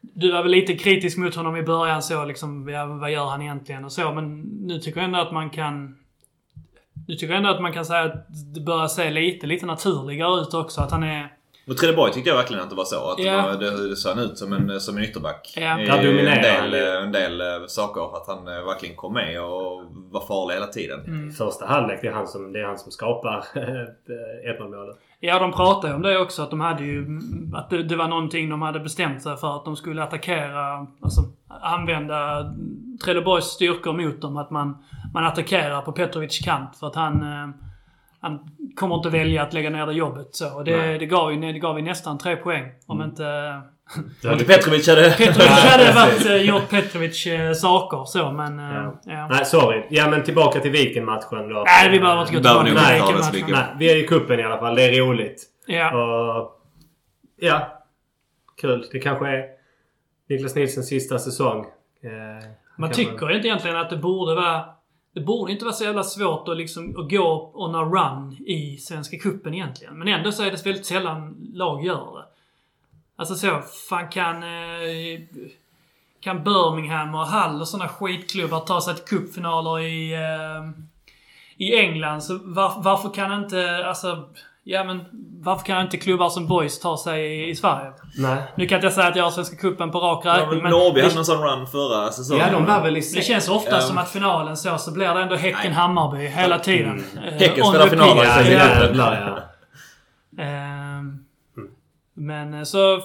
du var väl lite kritisk mot honom i början så liksom, ja, vad gör han egentligen och så. Men nu tycker jag ändå att man kan... Nu tycker jag ändå att man kan säga att det börjar se lite, lite naturligare ut också. Att han är... Mot Trelleborg tyckte jag verkligen att det var så. Att Ja. det, var, det, det såg han ut som en, som en ytterback. Ja. I Där dominerar en del, ju. en del eh, saker. Att han eh, verkligen kom med och var farlig hela tiden. Mm. Första halvlek, det är han som, det är han som skapar 1-0-målet. Ja, de pratade ju om det också. Att de hade ju... Att det, det var någonting de hade bestämt sig för. Att de skulle attackera... Alltså använda Trelleborgs styrkor mot dem. Att man, man attackerar på Petrovics kant. För att han... Eh, han kommer inte välja att lägga ner det jobbet så. Och det, det, gav ju, det gav ju nästan tre poäng. Om inte... Om inte Petrovic hade... Petrovic hade varit, eh, gjort Petrovic eh, saker så men... eh, Ja. ja. Nej, sorry. Ja, men tillbaka till Viken-matchen då. Nej, vi behöver inte gå tillbaka till. Nej, vi är i kuppen i alla fall. Det är roligt. Ja. Och, ja. Kul. Det kanske är Niklas Nilssons sista säsong. Eh, Man tycker inte egentligen att det borde vara... Det borde inte vara så jävla svårt att, liksom, att gå on a run i Svenska Cupen egentligen. Men ändå så är det väldigt sällan lag gör det. Alltså så, fan kan... Eh, kan Birmingham och Hull och sådana skitklubbar ta sig till cupfinaler i... Eh, I England. Så var, varför kan inte... Alltså... Ja men varför kan inte klubbar som Boys ta sig i, i Sverige? Nej. Nu kan inte jag säga att jag har Svenska Cupen på rak räkning men... Norrby hade någon sån run förra säsongen. Ja, de var väl i det känns ofta Ja. som att finalen så, så blir det ändå Häcken-Hammarby hela tiden. Eh, Häcken spelar finaler i Ja, Ja, ja. Ehm, Men eh, så...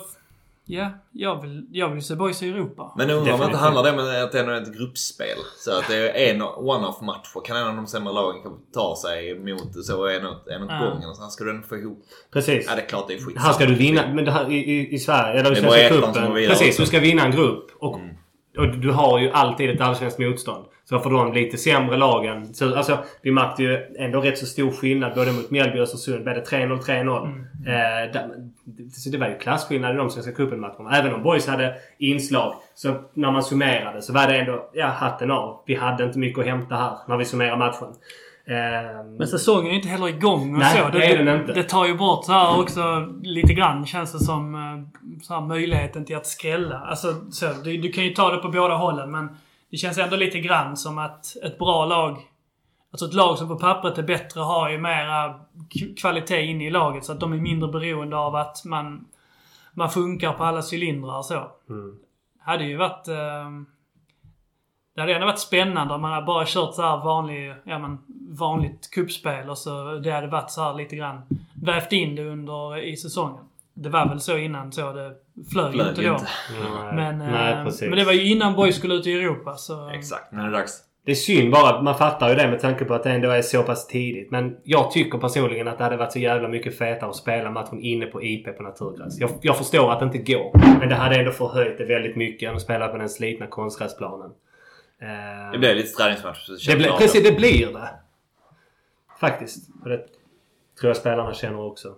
Ja, jag vill, jag vill se boys i Europa. Men undrar om inte handlar det om att det är ett gruppspel. Så att det är en one-off matcher. Kan en av de sämre lagen ta sig mot så en en åt Ja. gången. Och sen ska du ändå få ihop. Precis. Ja, det är klart det är skit. Här ska du vinna, men det här, i, i, i Sverige, eller i Svenska cupen. Precis, du ska vinna en grupp. Och, Mm. Och du har ju alltid ett allsvenskt motstånd. Så för de lite sämre lagen. Så, alltså, vi märkte ju ändå rätt så stor skillnad både mot Mjällby och Östersund. Blev det 3-0, 3-0. Mm. Eh, där, så det var ju klasskillnad i de Svenska cupen-matcherna. Även om Boys hade inslag. Så när man summerade så var det ändå, ja, hatten av. Vi hade inte mycket att hämta här när vi summerar matchen. Eh, Men säsongen är inte heller igång och Nej, så. det den inte. det tar ju bort så här också lite grann känns det som eh, så här, möjligheten till att skrälla. Alltså, så, du, du kan ju ta det på båda hållen men det känns ändå lite grann som att ett bra lag Alltså ett lag som på pappret är bättre har ju mera kvalitet inne i laget så att de är mindre beroende av att man, man funkar på alla cylindrar och så. Mm. Hade ju varit... Eh, det hade ändå varit spännande om man hade bara kört så här vanlig, ja, men, vanligt kuppspel och så det hade varit så här lite grann vävt in det under i säsongen. Det var väl så innan så det flög, Flög inte då. inte. Nej, Men, nej, eh, precis. men det var ju innan Boys skulle ut i Europa så... Exakt, nu är det dags. Det är synd bara. Man fattar ju det med tanke på att det ändå är så pass tidigt. Men jag tycker personligen att det hade varit så jävla mycket fetare att spela matchen inne på IP på naturgräs. Jag, jag förstår att det inte går. Men det hade ändå förhöjt det väldigt mycket än att spela på den slitna konstgräsplanen. Eh, Det blev lite träningsmatch. det bra. precis, det blir det. Faktiskt. Och det tror jag spelarna känner också.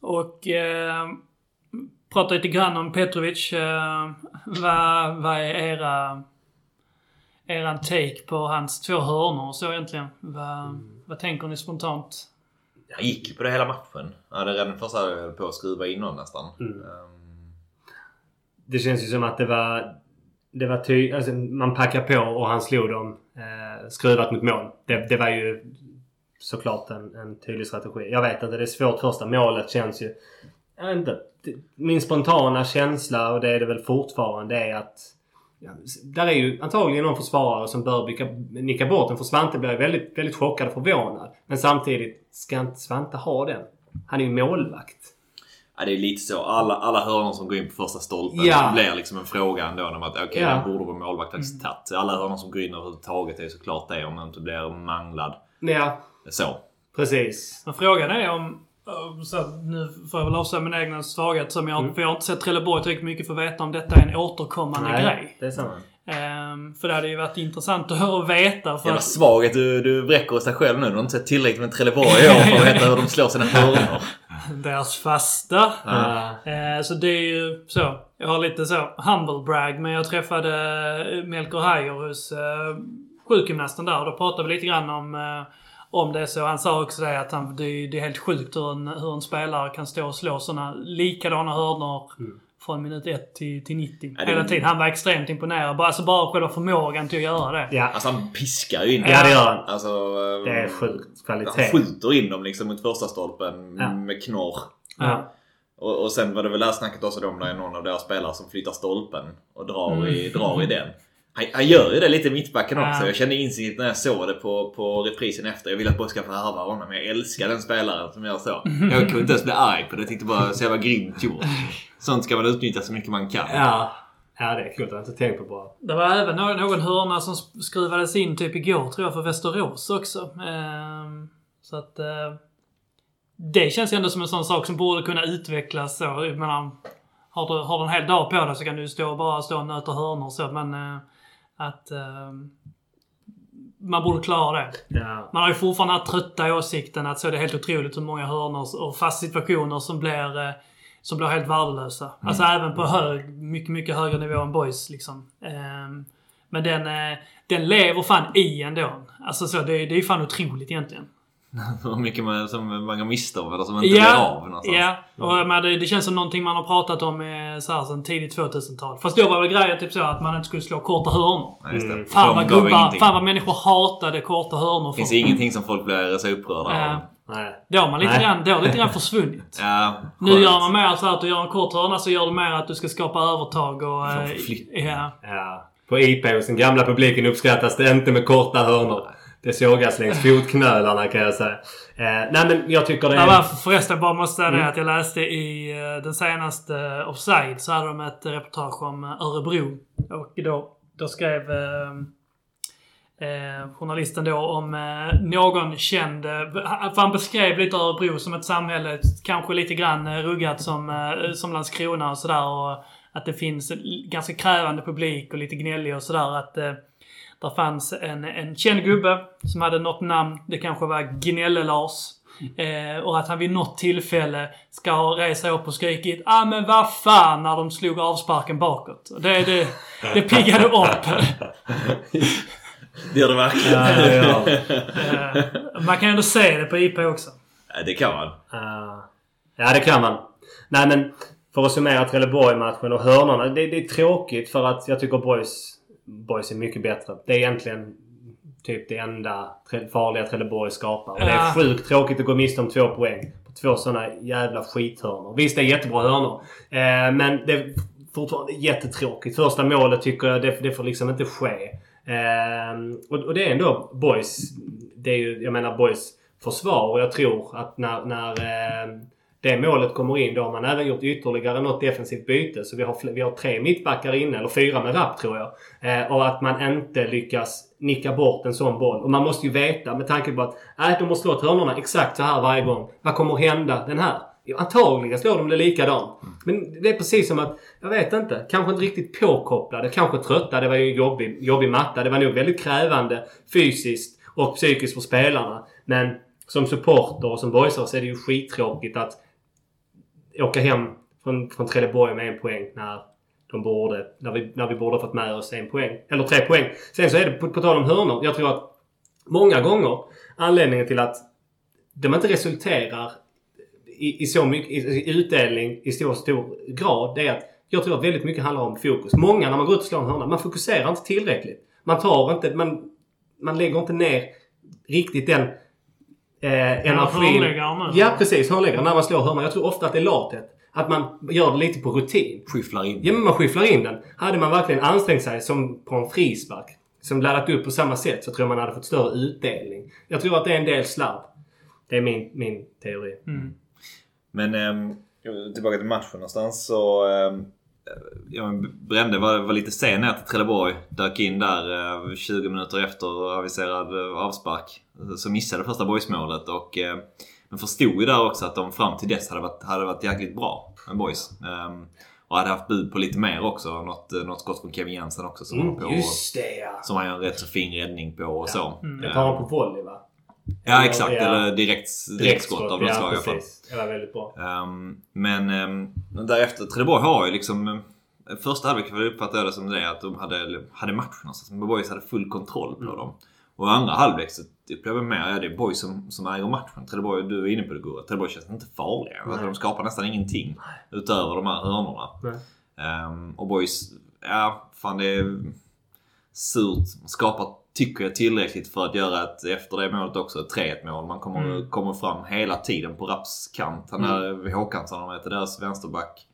Och eh, prata lite grann om Petrovic. Eh, vad, vad är era, eran take på hans två hörnor och så egentligen? Vad, vad tänker ni spontant? Han gick på det hela matchen. Han hade redan första höll på att skruva in honom nästan. Mm. Ehm, Det känns ju som att det var... Det var ty, alltså man packade på och han slog dem eh, skruvat mot mål. Det, det var ju såklart en, en tydlig strategi. Jag vet inte, det är svårt. Första målet känns ju... Jag vet inte. Min spontana känsla, och det är det väl fortfarande, är att... Ja, där är ju antagligen någon försvarare som bör nicka, nicka bort den. För Svante blir väldigt, väldigt chockad och förvånad. Men samtidigt, ska inte Svante ha den? Han är ju målvakt. Ja, det är lite så. Alla, alla hörnor som går in på första stolpen Ja. blir liksom en fråga ändå. Om att okej, Ja. den borde vår målvakt faktiskt tagit. Alla hörnor som går in överhuvudtaget är såklart det om man inte blir manglad. Ja, Så. precis. Men frågan är om... eh, Så nu får jag väl avslöja min egna svaghet som jag, Mm. för jag har inte sett Trelleborg tillräckligt mycket för att veta om detta är en återkommande grej. det är sant. Ehm, för det hade ju varit intressant att höra och veta. För Jävla att, svaghet du, du vräcker åt dig själv nu. Du har inte sett tillräckligt med Trelleborg i år för att veta hur de slår sina hörnor. deras fasta. Eh, så det är ju så. Jag har lite så humble brag men jag träffade eh, Melker Heier hos eh, sjukgymnasten där och då pratade vi lite grann om eh, om det så. Han sa också det att han, det, är, det är helt sjukt hur en, hur en spelare kan stå och slå såna likadana hörnor från minut 1 till, till 90. Ja, det- Hela tiden. Han var extremt imponerad. Bara, alltså bara själva förmågan till att göra det. Ja, Alltså han piskar ju in ja det gör han. Alltså, Det är sjukt Han kvalitet. skjuter in dem liksom mot första stolpen Ja. med knorr. Ja. Och, och sen var det väl det här snacket också om det är någon av deras spelare som flyttar stolpen och drar, Mm. i, drar i den. Han, han gör ju det lite i mittbacken också. Ja. Jag kände instinkt när jag såg det på, på reprisen efter. Jag ville att Boys ska få honom. Jag älskar den spelaren som gör så. Jag kunde inte ens bli arg på det. Jag tyckte bara så jävla grymt gjort. Sånt ska man utnyttja så mycket man kan. Ja. ja, det är kul. Det har jag inte tänkt på bara. Det var även någon, någon hörna som skruvades in typ igår tror jag för Västerås också. Ehm, så att... Eh, det känns ju ändå som en sån sak som borde kunna utvecklas så. Jag menar, har du, har du en hel dag på dig så kan du stå och bara stå och nöta hörnor och så men... Eh, att... Eh, man borde klara det. Ja. Man har ju fortfarande den här trötta åsikten att så är det helt otroligt hur många hörnor och fast situationer som blir, eh, som blir helt värdelösa. Alltså även på hög, mycket, mycket högre nivå än boys liksom. Ehm, men den, eh, den lever fan i ändå. Alltså så, det, det är ju fan otroligt egentligen. Hur mycket man, som man går miste om eller som inte blir av någonstans. ja. Och menar, det, det känns som någonting man har pratat om eh, så här, sedan tidigt 2000-tal. Fast då var väl grejen typ så att man inte skulle slå korta hörnor. Ja, det. Mm. Fan De vad gubbar, fan vad människor hatade korta hörnor. Det finns för- ingenting som folk blir så upprörda Ja. av. Nej. Det har man lite Nej. grann, det har lite grann försvunnit. Ja, Nu gör man mer så här att du gör en kort hörna så gör du mer att du ska skapa övertag och... Eh, ja. Ja. På IP hos den gamla publiken uppskattas det inte med korta hörnor. Det sågas längs fotknölarna kan jag säga. Eh, nej men jag tycker det Ja, är... förresten, bara måste säga Mm. det att jag läste i eh, den senaste eh, Offside så hade de ett reportage om eh, Örebro. Och då, då skrev eh, eh, journalisten då om eh, någon känd... Eh, han beskrev lite Örebro som ett samhälle, kanske lite grann eh, ruggat som, eh, som Landskrona och sådär. Och att det finns ganska krävande publik och lite gnällig och sådär. Att eh, där fanns en, en känd gubbe som hade något namn. Det kanske var Gnälle-Lars. Eh, och att han vid något tillfälle ska ha sig upp och skrikit ah men vad fan när de slog avsparken bakåt. Och Det, det, det piggade upp. Det gör det verkligen. Ja, ja. Eh, man kan ändå se det på IP också. Ja, det kan man. Ah. ja, det kan man. Nej men för att summera Trelleborg-matchen och hörnorna. Det, det är tråkigt för att jag tycker Boys, Boys är mycket bättre. Det är egentligen typ det enda farliga Trelleborg skapar. Och det är sjukt tråkigt att gå miste om två poäng på två sådana jävla skithörnor. Visst, det är jättebra hörnor. Eh, men det är fortfarande jättetråkigt. Första målet tycker jag det, det får liksom inte ske. Eh, och, och det är ändå Boys. Det är ju, jag menar Boys försvar och jag tror att när, när eh, det målet kommer in då har man även gjort ytterligare något defensivt byte. Så vi har, vi har tre mittbackar inne, eller fyra med rapp tror jag. Eh, och att man inte lyckas nicka bort en sån boll. Och man måste ju veta med tanke på att äh, de har slått hörnorna exakt så här varje gång. Vad kommer hända den här? Jo, antagligen slår de det likadant. Men det är precis som att, jag vet inte, kanske inte riktigt påkopplade, kanske trötta. Det var ju jobbig, jobbig matta. Det var nog väldigt krävande fysiskt och psykiskt för spelarna. Men som supporter och som boysare så är det ju skittråkigt att åka hem från, från Trelleborg med en poäng när de borde, när vi, när vi borde ha fått med oss en poäng. Eller tre poäng. Sen så är det på, på tal om hörnor. Jag tror att många gånger anledningen till att de inte resulterar i, i så mycket i, i utdelning i stor, stor grad. Det är att jag tror att väldigt mycket handlar om fokus. Många när man går ut och slår en hörna, man fokuserar inte tillräckligt. Man tar inte, man, man lägger inte ner riktigt den eh, energin. Ja precis, hörnläggaren när man slår hörna. Jag tror ofta att det är lathet. Att man gör det lite på rutin. Skyfflar in. Ja men man skyfflar in den. Hade man verkligen ansträngt sig som på en frispark. Som laddat upp på samma sätt så tror jag man hade fått större utdelning. Jag tror att det är en del slarv. Det är min, min teori. Men ehm, tillbaka till matchen någonstans så... ehm, ja, men Brände var, var lite sen ner till Trelleborg. Dök in där eh, 20 minuter efter aviserad eh, avspark. Så missade första boysmålet och... Eh, men förstod ju där också att de fram till dess hade varit, hade varit jäkligt bra med boys. Ehm, och hade haft bud på lite mer också. Något, eh, något skott från Kevin Jensen också som var på. Mm, just det ja! Som han gör en rätt så fin räddning på och så. Det tar han på volley va? Ja exakt, Ja. eller direkt, direktskott av något ja, slag i alla fall. Det var väldigt bra. Ehm, men um, därefter, Trelleborg har ju liksom... eh, Första halvlek uppfattade jag det som det att de hade, hade matchen någonstans. Men Boys hade full kontroll på dem. Och i andra halvlek så upplever jag mer att det är Boys som, som äger matchen. Trelleborg, du är inne på det Gurra. Trelleborg känns inte farliga. Alltså, de skapar nästan ingenting utöver de här hörnorna. Ehm, och Boys, ja fan det är surt. Skapar, tycker jag, tillräckligt för att göra ett, efter det målet också, ett 3-1 mål. Man kommer, Mm. kommer fram hela tiden på Raps kant. Han är Håkansson, han heter deras vänsterback.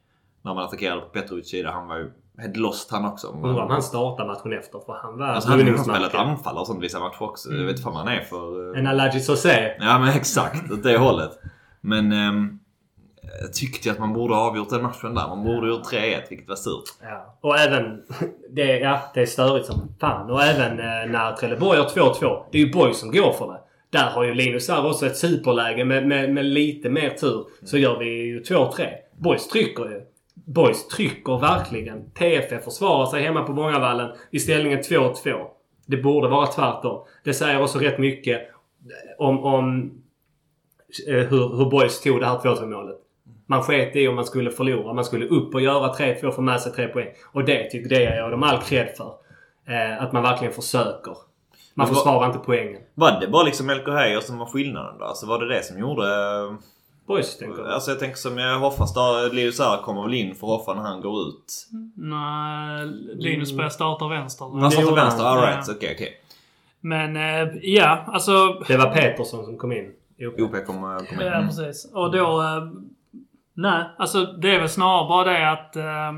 När man attackerade på Petrovic sida, han var ju helt lost han också. Undrar om han startar matchen efter för han var Alltså han har spelat anfallare och sånt vissa matcher också. Jag vet inte vad man är för... eh, En Alaji Sosé. Ja men exakt, åt det hållet. Men ehm, jag tyckte att man borde ha avgjort den matchen där. Man borde ha gjort 3-1 vilket var surt. Ja. Och även... Det, ja, det är störigt som fan. Och även eh, när Trelleborg har 2-2. Det är ju Boys som går för det. Där har ju Linus här också ett superläge med, med, med lite mer tur. Så gör vi ju 2-3. Boys trycker ju. Boys trycker verkligen. TFF försvarar sig hemma på Mångavallen i ställningen 2-2. Det borde vara tvärtom. Det säger också rätt mycket om, om eh, hur, hur Boys tog det här 2-2 målet. Man sket i om man skulle förlora. Man skulle upp och göra 3-2 och få med sig 3 poäng. Och det tycker det jag dem all cred för. Eh, att man verkligen försöker. Man Men försvarar inte poängen. Var det bara liksom Heijer som var skillnaden då? Alltså var det det som gjorde... eh, Boys tänker jag. Alltså jag tänker som jag Hoffas där, Linus här kommer väl in för Hoffa när han går ut. Nej, Linus börjar starta vänster. Han startar vänster, alright, okej okej. Men eh, ja, alltså... Det var Petersson som kom in. Jo. OP kommer kom in. Ja, precis. Och då... Eh, nej, alltså det är väl snarare bara det att... Eh,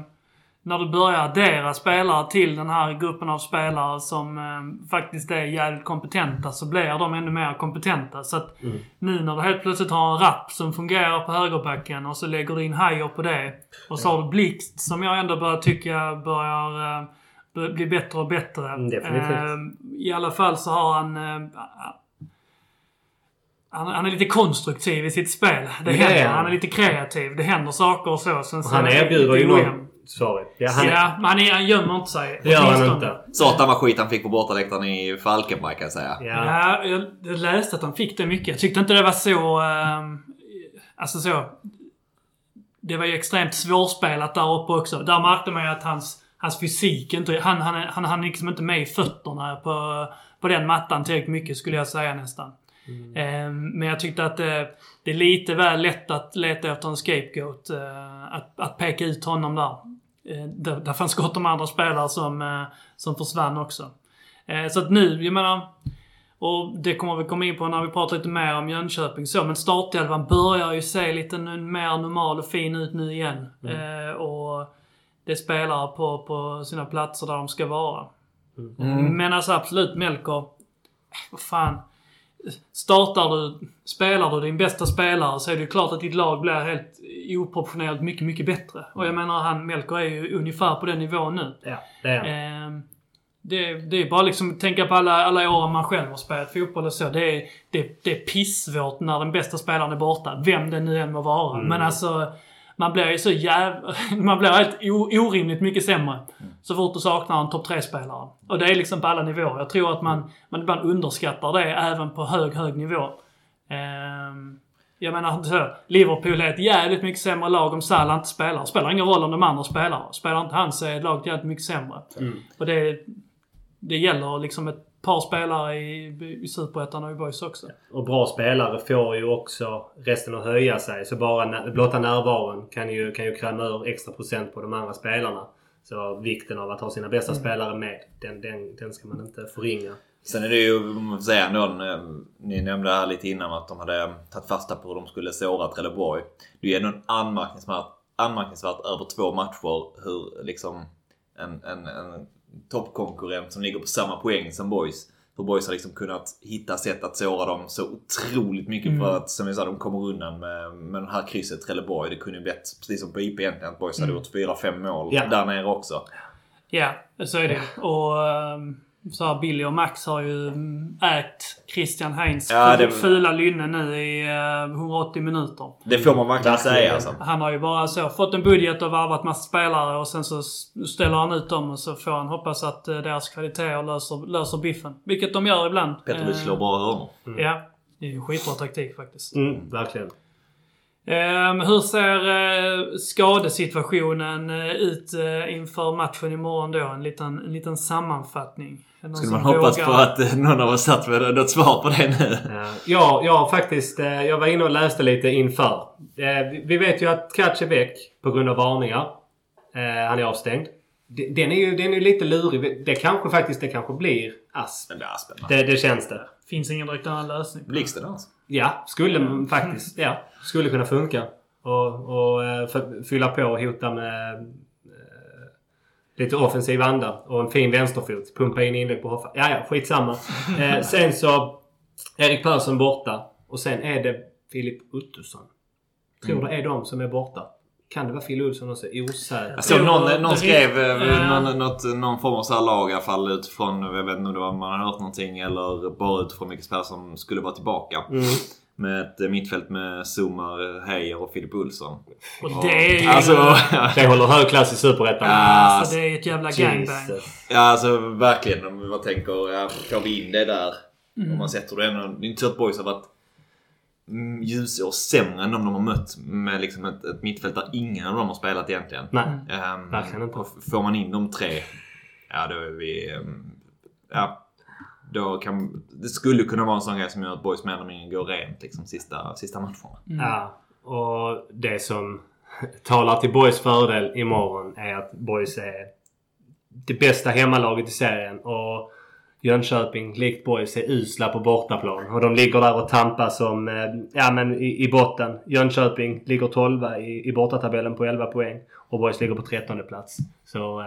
när du börjar addera spelare till den här gruppen av spelare som eh, faktiskt är jävligt kompetenta så blir de ännu mer kompetenta. Så att nu när du helt plötsligt har en rapp som fungerar på högerbacken och så lägger du in Hajer på det. Och så har du Blixt som jag ändå börjar tycka börjar eh, bli bättre och bättre. Mm. Eh, I alla fall så har han... Han, han är lite konstruktiv i sitt spel. Det Det händer. är han. Han är lite kreativ. Det händer saker och så. Sen så Han erbjuder ju någon... Sorry. Ja, han, Ja, men han, är, han gömmer inte sig. Det gör han inte. Satan vad skit han fick på bortaläktaren i Falkenberg kan jag säga. ja. Ja, jag, läste att han fick det mycket. Jag tyckte inte det var så... ehm, alltså så... Det var ju extremt svårspelat där uppe också. Där märkte man ju att hans, hans fysik inte... Han, han, han, han liksom inte med i fötterna på, på den mattan tillräckligt mycket skulle jag säga nästan. Ehm, men jag tyckte att det, det är lite väl lätt att leta efter en scapegoat. eh, att, att peka ut honom där. Uh, där, där fanns gott om andra spelare som, eh, som försvann också. Eh, så att nu, jag menar... Och det kommer vi komma in på när vi pratar lite mer om Jönköping så. Men startelvan börjar ju se lite nu, mer normal och fin ut nu igen. Eh, och det är spelare på, på sina platser där de ska vara. Men alltså absolut Melker. eh, Vad fan. Startar du, spelar du din bästa spelare så är det ju klart att ditt lag blir helt oproportionerligt mycket, mycket bättre. Och jag menar han, Melker är ju ungefär på den nivån nu. ja, det är han. Ehm, det, det är bara liksom att tänka på alla, alla år man själv har spelat fotboll och så. Det är, det, det är pissvårt när den bästa spelaren är borta. Vem det nu än må vara. Mm. Men alltså, man blir ju så jävla... Man blir helt orimligt mycket sämre. Så fort du saknar en topp 3-spelare. Och det är liksom på alla nivåer. Jag tror att man, man ibland underskattar det även på hög, hög nivå. Ehm, jag menar, så, Liverpool är ett jävligt mycket sämre lag om Salah inte spelar. Spelar ingen roll om de andra spelar. Spelar inte han så är laget jävligt mycket sämre. Och det, det gäller liksom ett par spelare i, i Superettan och i Boys också. Och bra spelare får ju också resten att höja sig. Så bara blotta närvaron kan ju, kan ju kräma ur extra procent på de andra spelarna. Så vikten av att ha sina bästa spelare med, den, den, den ska man inte förringa. Sen är det ju, om man får säga eh, ni nämnde här lite innan att de hade tagit fasta på hur de skulle såra Trelleborg. Det är ju ändå en anmärkningsvärt, anmärkningsvärt över två matcher hur liksom en, en, en toppkonkurrent som ligger på samma poäng som Boys. Hur Boys har liksom kunnat hitta sätt att såra dem så otroligt mycket för att, som jag sa, de kommer undan med, med det här krysset Trelleborg. Det kunde ju blivit, precis som på IP egentligen, att Boys hade gjort 4-5 mål Ja. där nere också. Ja, så är det. Och ehm, så här, Billy och Max har ju mm, ägt Christian Heinz Ja, det- fula lynne nu i eh, 180 minuter. Det får man verkligen säga alltså. Han har ju bara så fått en budget och varvat massa spelare och sen så ställer han ut dem och så får han hoppas att eh, deras kvaliteter löser, löser biffen. Vilket de gör ibland. Petrovic Eh, slår bra hörnor. Ja. Det är ju skitbra taktik faktiskt. Mm, verkligen. Ehm, hur ser eh, skadesituationen eh, ut eh, inför matchen imorgon då? En liten, en liten sammanfattning. Det någon Skulle man hoppas vågar? på att någon av oss satt med något svar på det nu. Ja, jag faktiskt... Jag var inne och läste lite inför. Vi- vet ju att Katch är väck på grund av varningar. Han är avstängd. Den är ju den är ju lite lurig. Det kanske faktiskt det kanske blir Asp. Den där Aspen. Det, det känns det. Finns ingen direkt annan lösning. Blixten alltså. Ja, skulle man faktiskt. Ja, skulle kunna funka. Och, och eh, för, fylla på och hota med eh, lite offensiv anda och en fin vänsterfot. Pumpa in inlägg på Hoffa. Ja, ja, skitsamma. Eh, sen så Erik Persson borta. Och sen är det Filip Ottosson. Tror det är de som är borta. Kan det vara Phil Olsson också? Osäker. Jag såg någon, någon skrev eh, Ja. någon, något, någon form av så här lag i alla fall utifrån, jag vet inte om det var om man har hört någonting eller bara utifrån vilka spelare som skulle vara tillbaka. Mm. Med ett eh, mittfält med Zoomar, Heijer och Filip Olsson. Och det är ju... Alltså, Det håller hög klass i Superettan. Ja. alltså det är ett jävla gangbang. Jesus. ja, alltså verkligen om vi bara tänker, ja, får vi in det där? Om man sätter det ändå. Det är inte så att Boys har varit mm, ljusår sämre än de de har mött med liksom ett, ett mittfält där ingen av dem har spelat egentligen. Nej. Ehm, Verkligen inte. och Får man in de tre, ja då är vi... ehm, Ja. Då kan, det skulle kunna vara en sån grej som gör att Boys mer eller mindre går rent liksom sista, sista matcherna. Ja, och det som talar till Boys fördel imorgon är att Boys är det bästa hemmalaget i serien. Och Jönköping, likt Boys, är usla på bortaplan. Och de ligger där och tampas om, eh, ja men i, i botten. Jönköping ligger 12 i, i bortatabellen på 11 poäng. Och Boys ligger på 13 plats. Så... Eh,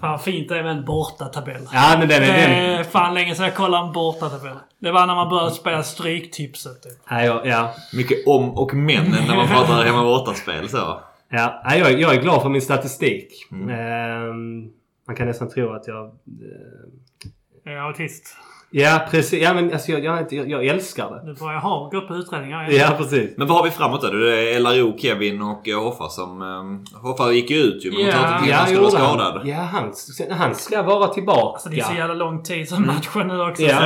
Fan fint det är med en bortatabell. ja men den Det är... Den, är fan länge sedan jag kollade en bortatabell. Det var när man började spela Stryktipset typ. ja, ja, ja. Mycket om och men när man pratar hemma borta-spel så. Ja, jag, jag är glad för min statistik. Ehm, man kan nästan tro att jag... eh, är autist. ja, precis. Ja, men alltså, jag, jag, jag, jag älskar det. Det var jag har gått på utredningar. Ja, precis. Men vad har vi framåt då? Det är LRO, Kevin och eh, Hoffa som... Um, Hoffa gick ju ut ju men Ja. de tar inte till Ja, han skulle vara skadad. Ja, han, han ska vara tillbaka. Alltså det är så jävla lång tid som matchen nu också. Ja. Så,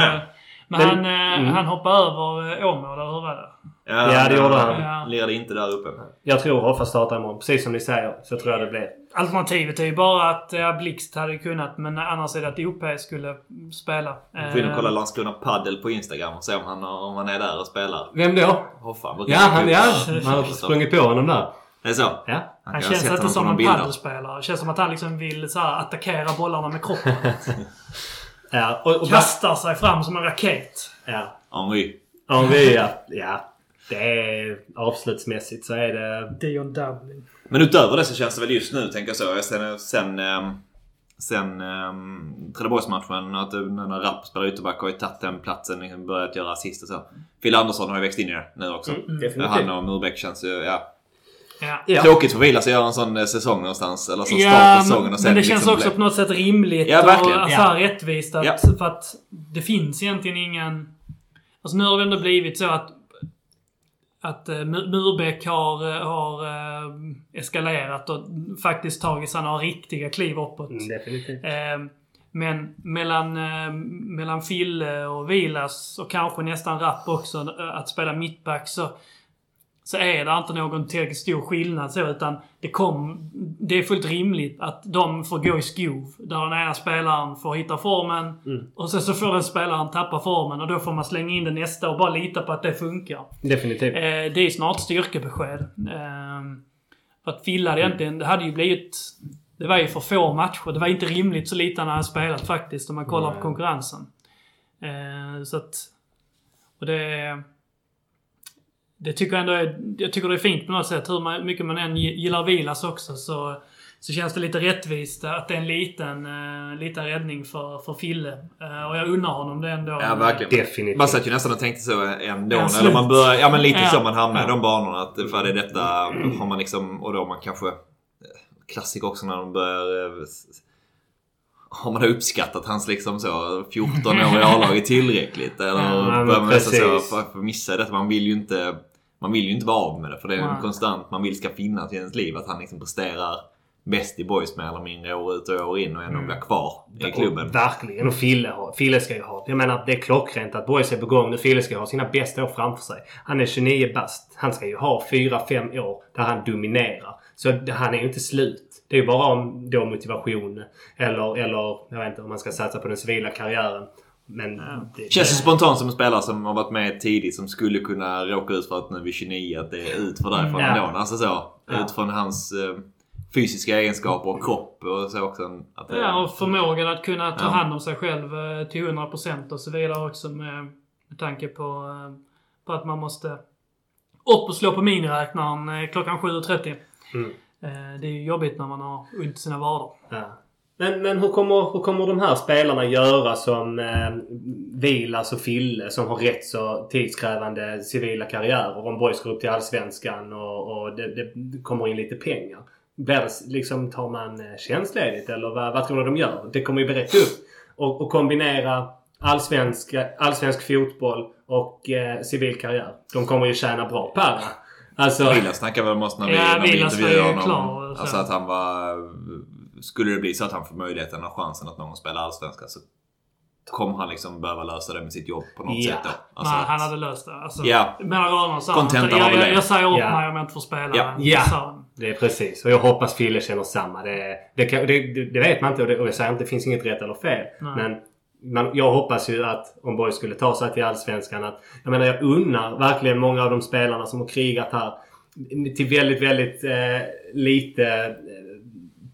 men Men- han, eh, mm. han hoppade över eh, Åmål, eller hur var det? Ja, det gjorde han. Ja. Lirade inte där uppe. Jag tror Hoffa startar imorgon. Precis som ni säger så tror jag det blir. Alternativet är ju bara att ja, Blixt hade kunnat, men annars är det att OP skulle spela. Får in och kolla Eh, Landskrona Paddel på Instagram och se om han, om han är där och spelar. Vem då? Hoffa Ja, han, ja. Man har sprungit på honom där. Det är så? Ja. Han, Han känns inte som en paddelspelare. Det känns som att han liksom vill så här, attackera bollarna med kroppen. Ja, och, och Kastar sig fram som en raket. ja. Henry. Henri, ja. ja. Det är avslutsmässigt så är det... Dion Dublin. Men utöver det så känns det väl just nu, tänker jag så. Sen, sen, ehm, sen um, Trelleborgsmatchen, att när Rapp spelar ytterback har ju tagit den platsen, liksom börjat göra assist och så. Phil Andersson har ju växt in i det nu också. Mm, definitivt. Han och Murbeck känns ju, ja. Ja. Ja. Tråkigt för Vilas att göra en sån eh, säsong någonstans. Eller så start Ja, på säsongen och sen men det känns liksom också bli- på något sätt rimligt Ja, verkligen. och så Ja. här rättvist. Att, Ja. För att det finns egentligen ingen... Alltså nu har det ändå blivit så att att uh, Murbeck har, eh, har eh, eskalerat och faktiskt tagit sig några riktiga kliv uppåt. Mm, definitivt. Eh, men mellan, eh, mellan Fille och Vilas och kanske nästan Rapp också, eh, att spela mittback så, så är det inte någon tillräckligt stor skillnad så utan det, kom, det är fullt rimligt att de får gå i skov. Där den ena spelaren får hitta formen och sen så får den spelaren tappa formen och då får man slänga in den nästa och bara lita på att det funkar. Definitivt. Eh, det är snart styrkebesked. Eh, för att Fille hade egentligen, det hade ju blivit... Det var ju för få matcher. Det var inte rimligt så lite han hade spelat faktiskt om man kollar Nej. på konkurrensen. Eh, så att... Och det... Det tycker jag ändå är... Jag tycker det är fint på något sätt. Hur man, mycket man än gillar Vilas också så... Så känns det lite rättvist att det är en liten, uh, liten räddning för, för Fille. Eh, och jag unnar honom det ändå. Ja, verkligen. Definitivt. Man satt ju nästan och tänkte så ändå. Ja, Eller man börjar, ja men lite Ja. så man hamnar i de banorna. Att för det är detta har man liksom, och då har man kanske klassiker också när de börjar eh, har man uppskattat hans liksom så 14 år i A-laget tillräckligt? Eller Ja, börjar man nästan så precis. för, för missa detta? Man vill ju inte man vill ju inte vara av med det för det är en konstant man vill ska finnas i ens liv. Att han liksom presterar bäst i boys mer eller mindre år ut och år in och ändå blir kvar i klubben. Och verkligen. Och Fille, har- Fille ska ju ha. Jag menar det är klockrent att Boys är på gång nu. Fille ska ha sina bästa år framför sig. Han är 29 bast. Han ska ju ha 4-5 år där han dominerar. Så han är ju inte slut. Det är ju bara om då motivation eller, eller jag vet inte om man ska satsa på den civila karriären. Men det, Känns ju spontant som en spelare som har varit med tidigt som skulle kunna råka ut för att nu vid 29 att det är ut för därifrån Ja. ändå. Alltså så. Ja. Utifrån hans eh, fysiska egenskaper och kropp och så också. Att det, Ja, och förmågan att kunna ta Ja. hand om sig själv eh, till 100% och så vidare också med, med tanke på, eh, på att man måste upp och slå på miniräknaren klockan 7.30. Mm. Det är ju jobbigt när man har ont i sina vader. Ja. Men, men hur, kommer, hur kommer de här spelarna göra som eh, Vilas och Fille som har rätt så tidskrävande civila karriärer om Boys går upp till Allsvenskan och, och det, det kommer in lite pengar? Blir det, liksom, tar man eh, tjänstledigt eller vad, vad tror du de gör? Det kommer ju bli rätt upp. Och, och kombinera allsvensk, allsvensk fotboll och eh, civil karriär. De kommer ju tjäna bra per. Alltså, Villa snackade väl om oss när vi, Ja, när vi intervjuade ju honom. klar. Alltså att han var... Skulle det bli så att han får möjligheten och chansen att någon gång spela Allsvenskan så kommer han liksom behöva lösa det med sitt jobb på något Ja. sätt då. Alltså Nej, han hade löst det. Alltså, Ja. Mellan raderna sa han jag, jag, jag säger upp Ja. mig om jag inte får spela. Ja. Det Ja. sa han. Det är precis. Och jag hoppas Fille känner samma. Det, det, kan, det, det, vet man inte och, det, och jag säger inte det finns inget rätt eller fel. Nej. Men man, jag hoppas ju att om Borg skulle ta sig till Allsvenskan att... Jag menar jag unnar verkligen många av de spelarna som har krigat här till väldigt, väldigt eh, lite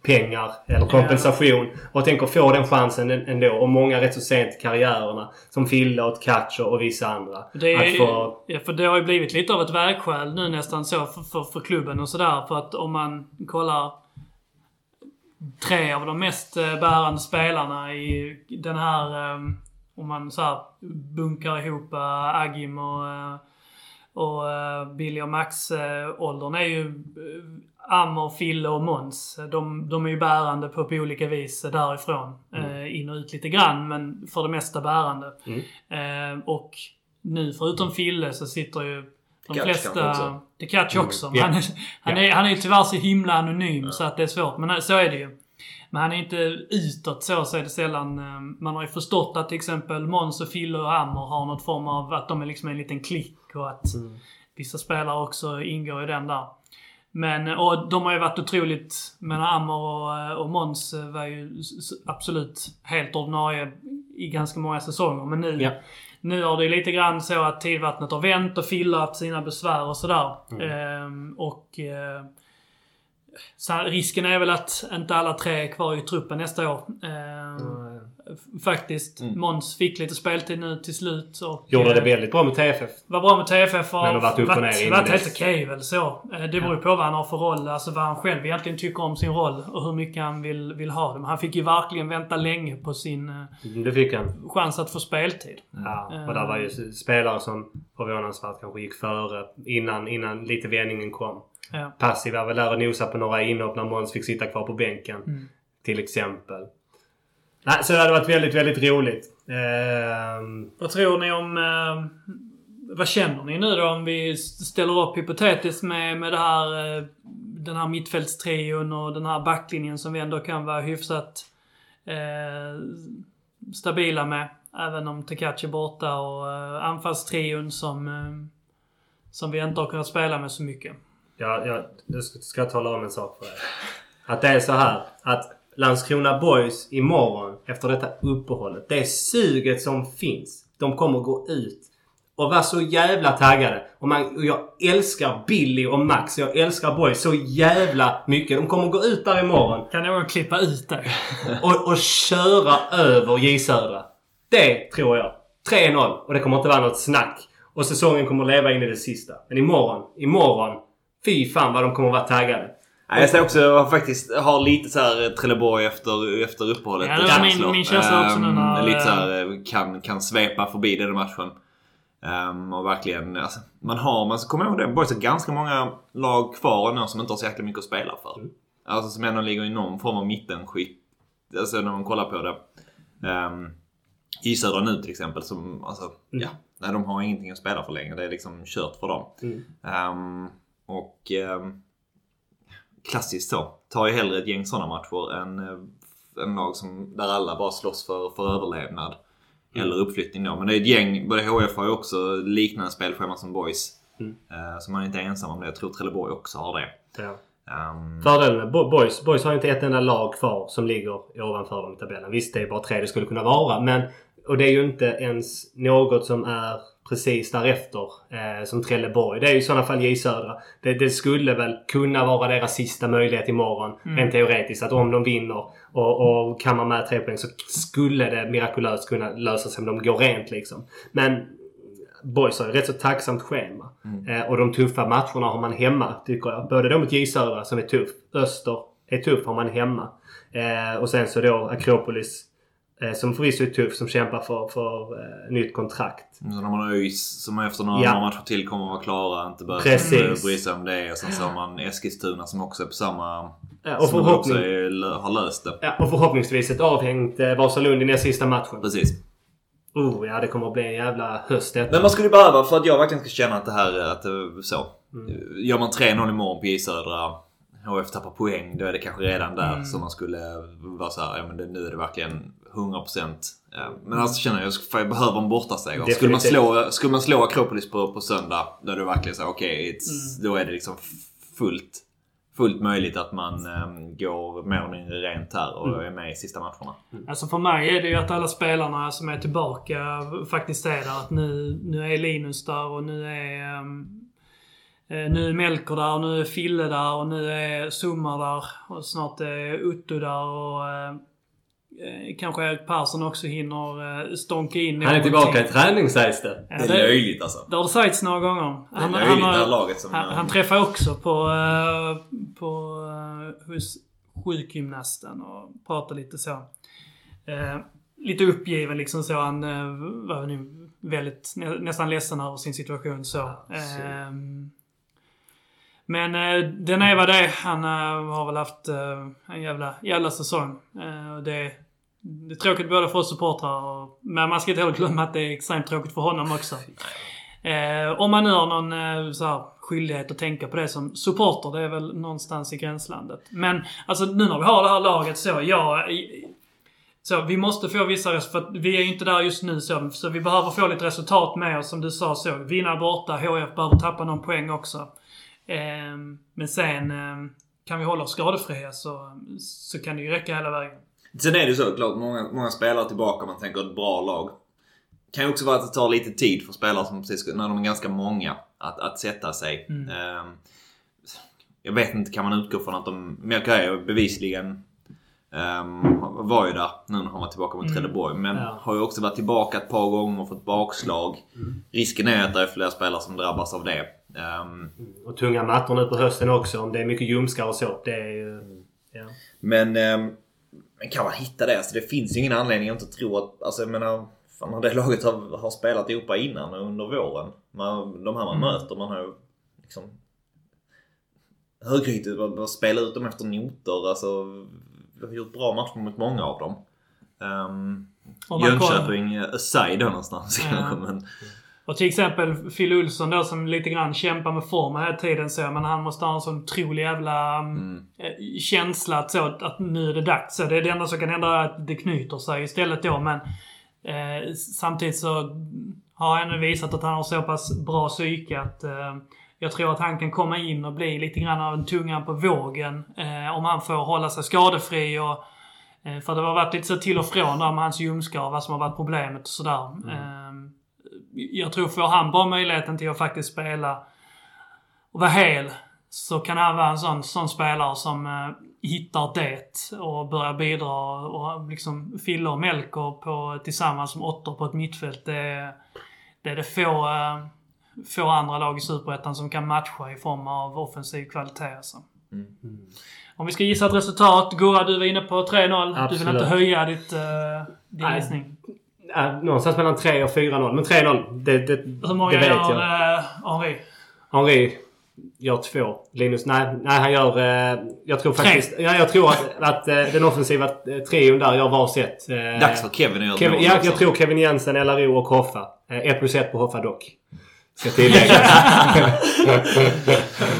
pengar eller kompensation. Och tänker få den chansen ändå. Och många rätt så sent i karriärerna. Som Fille och Katcher och vissa andra. Det, är, få, ja, för det har ju blivit lite av ett vägskäl nu nästan så för, för, för klubben och sådär. För att om man kollar tre av de mest eh, bärande spelarna i den här... eh, Om man så här bunkar ihop eh, Agim och, eh, och Billy och Max-åldern är ju Ammer, Fille och Måns. De, de är ju bärande på, på olika vis därifrån. Eh, in och ut lite grann, men för det mesta bärande. Eh, och nu förutom Fille så sitter ju de Catch flesta... också. Det Catch också. Ja. Han, är, han, är, han är ju tyvärr så himla anonym så att det är svårt. Men så är det ju. Men han är inte utåt så, så är det sällan. eh, Man har ju förstått att till exempel Måns och Fille och Hammer har något form av att de är liksom en liten klick och att vissa spelare också ingår i den där. Men, och de har ju varit otroligt, men Ammer och, och Måns var ju absolut helt ordinarie i ganska många säsonger. Men nu, Ja. nu har det ju lite grann så att tidvattnet har vänt och Fille haft sina besvär och sådär. Ehm, och eh, så risken är väl att inte alla tre är kvar i truppen nästa år. Ehm, f- Faktiskt. Måns fick lite speltid nu till slut. Och, gjorde det eh, väldigt bra med TFF. var bra med TFF och Men har varit upp och ner varit helt okej väl så. Eh, Det beror ju på vad han har för roll. Alltså vad han själv egentligen tycker om sin roll och hur mycket han vill, vill ha det. Men han fick ju verkligen vänta länge på sin eh, Det fick han. chans att få speltid. Ja, och där var ju spelare som förvånansvärt kanske gick före innan, innan lite vändningen kom. Ja. Passiv var väl där och nosade på några inhopp när Måns fick sitta kvar på bänken. Mm. Till exempel. Nej, så det hade varit väldigt, väldigt roligt. Ehm, Vad tror ni om... Eh, vad känner ni nu då om vi ställer upp hypotetiskt med, med det här, eh, den här mittfältstrion och den här backlinjen som vi ändå kan vara hyfsat eh, stabila med. Även om Tekachi är borta och eh, anfallstrion som, eh, som vi inte har kunnat spela med så mycket. Ja, ja, nu ska, jag tala om en sak för er. Att det är så här att Landskrona Boys imorgon efter detta uppehållet. Det suget som finns. De kommer gå ut och vara så jävla taggade. Och, man, och jag älskar Billy och Max. Jag älskar Boys så jävla mycket. De kommer gå ut där imorgon Kan någon klippa ut det? och, och köra över J Södra. Det tror jag. 3-0 och det kommer inte vara något snack. Och säsongen kommer leva in i det sista. Men imorgon, imorgon. Fy fan vad de kommer att vara taggade. Nej, jag ser också jag faktiskt har lite så här Trelleborg efter, efter uppehållet. Ja, det var min- min känsla också nu Ehm, när- Lite så här, eh, kan, kan svepa förbi den matchen. Ehm, och verkligen, alltså, man har, man ska komma ihåg det, Boys har ganska många lag kvar nu som inte har så jäkla mycket att spela för. Alltså som ändå ligger i någon form av mittenskikt. Alltså när man kollar på det. Um, I Södra nu till exempel som, alltså, ja. Nej, de har ingenting att spela för längre. Det är liksom kört för dem. Ehm, och ehm, klassiskt så. Tar ju hellre ett gäng sådana matcher än eh, en lag som, där alla bara slåss för, för överlevnad. Eller uppflyttning då. Men det är ett gäng, både HF har ju också liknande spelschema som Boys. Eh, så man är inte ensam om det. Jag tror Trelleborg också har det. Ja. Ehm, Fördelen med Bo- Boys, Boys har inte ett enda lag kvar som ligger ovanför dem i tabellen. Visst, det är bara tre det skulle kunna vara. Men, och det är ju inte ens något som är precis därefter eh, som Trelleborg. Det är ju i sådana fall J Södra. Det, det skulle väl kunna vara deras sista möjlighet imorgon. Rent teoretiskt. Att om de vinner och, och kammar med tre poäng så skulle det mirakulöst kunna lösa sig om de går rent liksom. Men Boys har ju rätt så tacksamt schema. Eh, och de tuffa matcherna har man hemma, tycker jag. Både då mot J Södra som är tuff. Öster är tuff, har man hemma. Eh, och sen så då Akropolis som förvisso är tuff, som kämpar för, för eh, nytt kontrakt. Så när man har ÖIS som efter några Ja. matcher till kommer att vara klara. Inte behöver bry sig om det. Och sen så har man Eskilstuna som också är på samma... Ja, och, som också är, har löst det. ja, och förhoppningsvis ett avhängt eh, Vasalund i näst sista matchen. Precis. Oh, ja, det kommer att bli en jävla höst detta. Men man skulle behöva, för att jag verkligen ska känna att det här är att det så. Mm. Gör man 3-0 imorgon på J Södra HF tappar poäng, då är det kanske redan där som man skulle vara så här, ja men det, nu är det verkligen 100%. Ja, men alltså känner jag, jag behöver en bortaseger. Skulle man, slå, skulle man slå Akropolis på, på söndag, då är det verkligen så okej, it's- då är det liksom fullt, fullt möjligt att man um, går mer eller mindre rent här och är med i sista matcherna. Alltså för mig är det ju att alla spelarna som är tillbaka faktiskt är där. Att nu, nu är Linus där och nu är... ehm, Eh, nu är Melker där, och nu är Fille där och nu är Summar där. Och snart är Otto där och eh, eh, kanske Erik Persson också hinner eh, stånka in Han är tillbaka i träning sägs det. Ja, Det är det, löjligt alltså. det har det sagts några gånger. Det är löjligt det här laget som... han, han träffar också på, eh, på eh, hos sjukgymnasten och pratar lite så. Eh, lite uppgiven liksom så. Han eh, var nu väldigt, nä, nästan ledsen över sin situation så. så. Ehm, men eh, den är vad det är. Han eh, har väl haft eh, en jävla, jävla säsong. Eh, och det, det är tråkigt både för oss supportrar och, Men man ska inte heller glömma att det är extremt tråkigt för honom också. Eh, om man nu har någon eh, så här, skyldighet att tänka på det som supporter, det är väl någonstans i gränslandet. Men alltså nu när vi har det här laget så, ja... Så vi måste få vissa resultat, för att vi är ju inte där just nu så. Så vi behöver få lite resultat med oss som du sa så. Vinna borta, HF behöver tappa någon poäng också. Eh, men sen eh, kan vi hålla oss skadefria så, så kan det ju räcka hela vägen. Sen är det så klart, många, många spelare tillbaka om man tänker ett bra lag. kan ju också vara att det tar lite tid för spelare som precis, när de är ganska många, att, att sätta sig. Mm. Ehm, jag vet inte, kan man utgå från att de... Ju bevisligen Um, var ju där nu när han var tillbaka mot Mm. Trelleborg. Men Ja. har ju också varit tillbaka ett par gånger och fått bakslag. Risken är att det är fler spelare som drabbas av det. Ehm, Och tunga mattor nu på hösten också. Om det är mycket ljumskar och så. Det är ju... Ja. Men, ehm, men kan man hitta det? Alltså, det finns ju ingen anledning att inte tro att... Alltså jag menar, fan, det laget har, har spelat ihop innan under våren. Man, de här man Mm. möter, man har ju liksom... Högrytet, bara- bara spela ut dem efter noter. Alltså, vi har gjort bra matcher mot många av dem. Um, man Jönköping eh, aside då någonstans Ja. kanske. Men, Och till exempel Phil Olsson då som lite grann kämpar med formen hela tiden så. Men han måste ha en sån otrolig jävla mm. eh, känsla att, så, att nu är det dags. Så det är det enda som kan hända är att det knyter sig istället då. Men eh, samtidigt så har han nu visat att han har så pass bra psyke att eh, jag tror att han kan komma in och bli lite grann av en tungan på vågen. Eh, om han får hålla sig skadefri och eh, för det har varit lite så till och från där med hans ljumskar vad som har varit problemet och sådär. Eh, jag tror får han bara möjligheten till att faktiskt spela och vara hel så kan han vara en sån, sån spelare som eh, hittar det och börjar bidra och, och liksom Fille och Melker på, tillsammans som åttor på ett mittfält. Det, det är det få, eh, få andra lag i Superettan som kan matcha i form av offensiv kvalitet. Alltså. Om vi ska gissa ett resultat. Gurra, du var inne på 3-0. Du vill inte höja ditt, uh, din gissning. Ja, någonstans mellan 3 och 4-0. Men 3-0, det, det, Hur många det vet gör jag. uh, Henri? Henri gör två. Linus, nej, nej han gör... Eh, jag tror faktiskt... Ja, jag tror att, att eh, den offensiva eh, trion där gör varsitt. Eh, dags för Kevin att göra Kevin, mål ja, också. jag tror Kevin Jensen, LRO och Hoffa. Eh, 1 plus 1 på Hoffa dock. Ska tilläggas.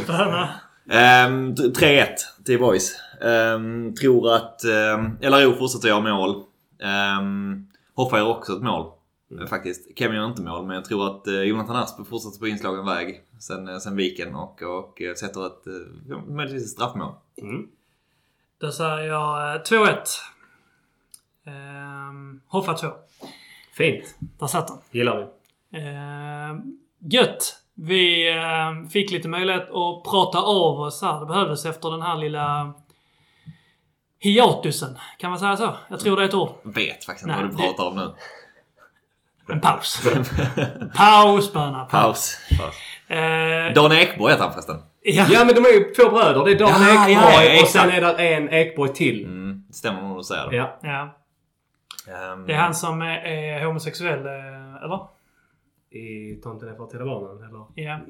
Ehm, 3-1 till Boys. Um, tror att um, LRO fortsätter göra mål. Um, Hoffa gör också ett mål. eh, Faktiskt. Kevin gör inte mål men jag tror att uh, Jonathan Asp fortsätter på inslagen väg sen, uh, sen viken och, och uh, sätter ett, möjligtvis ett straffmål. Då säger jag eh, 2-1. Ehm, Hoffa 2. Fint. Där satt den. Gillar vi. Ehm, gött! Vi eh, fick lite möjlighet att prata av oss här. Det behövdes efter den här lilla hiatusen. Kan man säga så? Jag tror det är ett ord. Vet faktiskt inte Nej, vad du det- pratar om nu. En paus. paus, böna. Paus. Paus. Eh, Dan Ekborg heter han förresten. ja. Ja, men de är ju två bröder. Det är Dan Ja, Ekborg ja, ja, och sen är det en Ekborg till. Mm, det stämmer nog att du säger det. Ja. ja. Ehm, Det är han som är, är homosexuell, eh, eller? I Tomten är för till barnen, eller? Ja.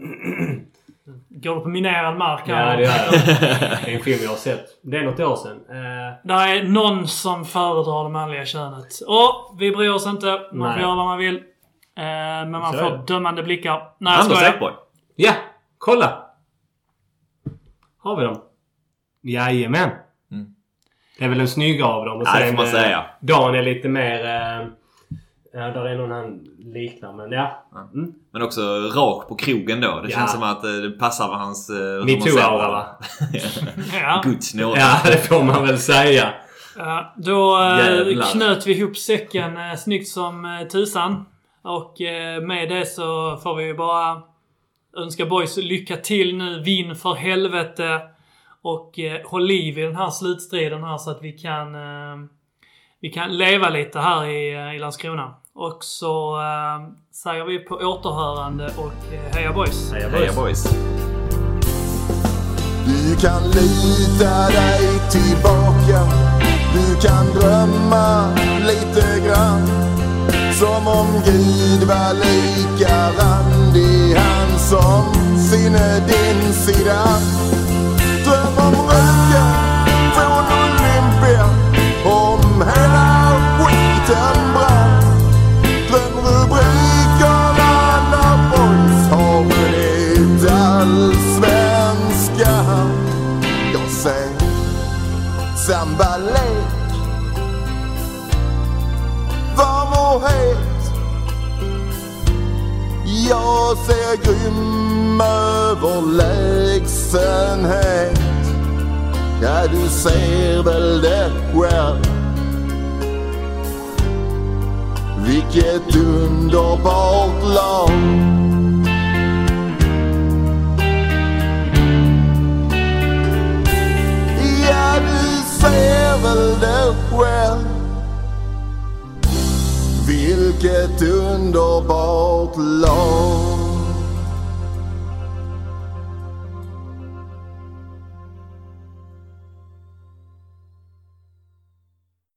Går du på minerad mark Ja, här? det gör jag. Det är en film jag har sett. Det är något år sedan. Eh, Det är någon som föredrar det manliga könet. Och vi bryr oss inte. Man Nej. får göra vad man vill. Eh, men man Så får dömande blickar. Nej, jag skojar. Ja, kolla! Har vi dem? Jajamän. Mm. Det är väl den snygga av dem. Och Ja, det får man eh, säga. Dan är lite mer... Eh, ja, där är någon han liknar, men ja. Mm. Men också rak på krogen då. Det Ja. känns som att eh, det passar med hans... eh, Metoo-aura det. va? Ja. Guds nåde. Ja, det får man väl säga. Ja, då eh, Jävlar. knöt vi ihop säcken eh, snyggt som eh, tusan. Och eh, med det så får vi ju bara önska boys lycka till nu. Vinn för helvete. Och eh, håll liv i den här slutstriden här så att vi kan, eh, vi kan leva lite här i, eh, i Landskrona. Och så eh, säger vi på återhörande och eh, heja boys! Heja Heja boys. boys. Du kan lita dig tillbaka Du kan drömma lite grann Som om Gud var lika randig Han som sinne din sida Dröm om röken från Olympia Om hela skiten allsvenskan. Jag ser sambalek Varm och het. Jag ser grym överlägsenhet. Ja, du ser väl det själv. Vilket underbart lag. Du ser väl det själv. Vilket underbart lag.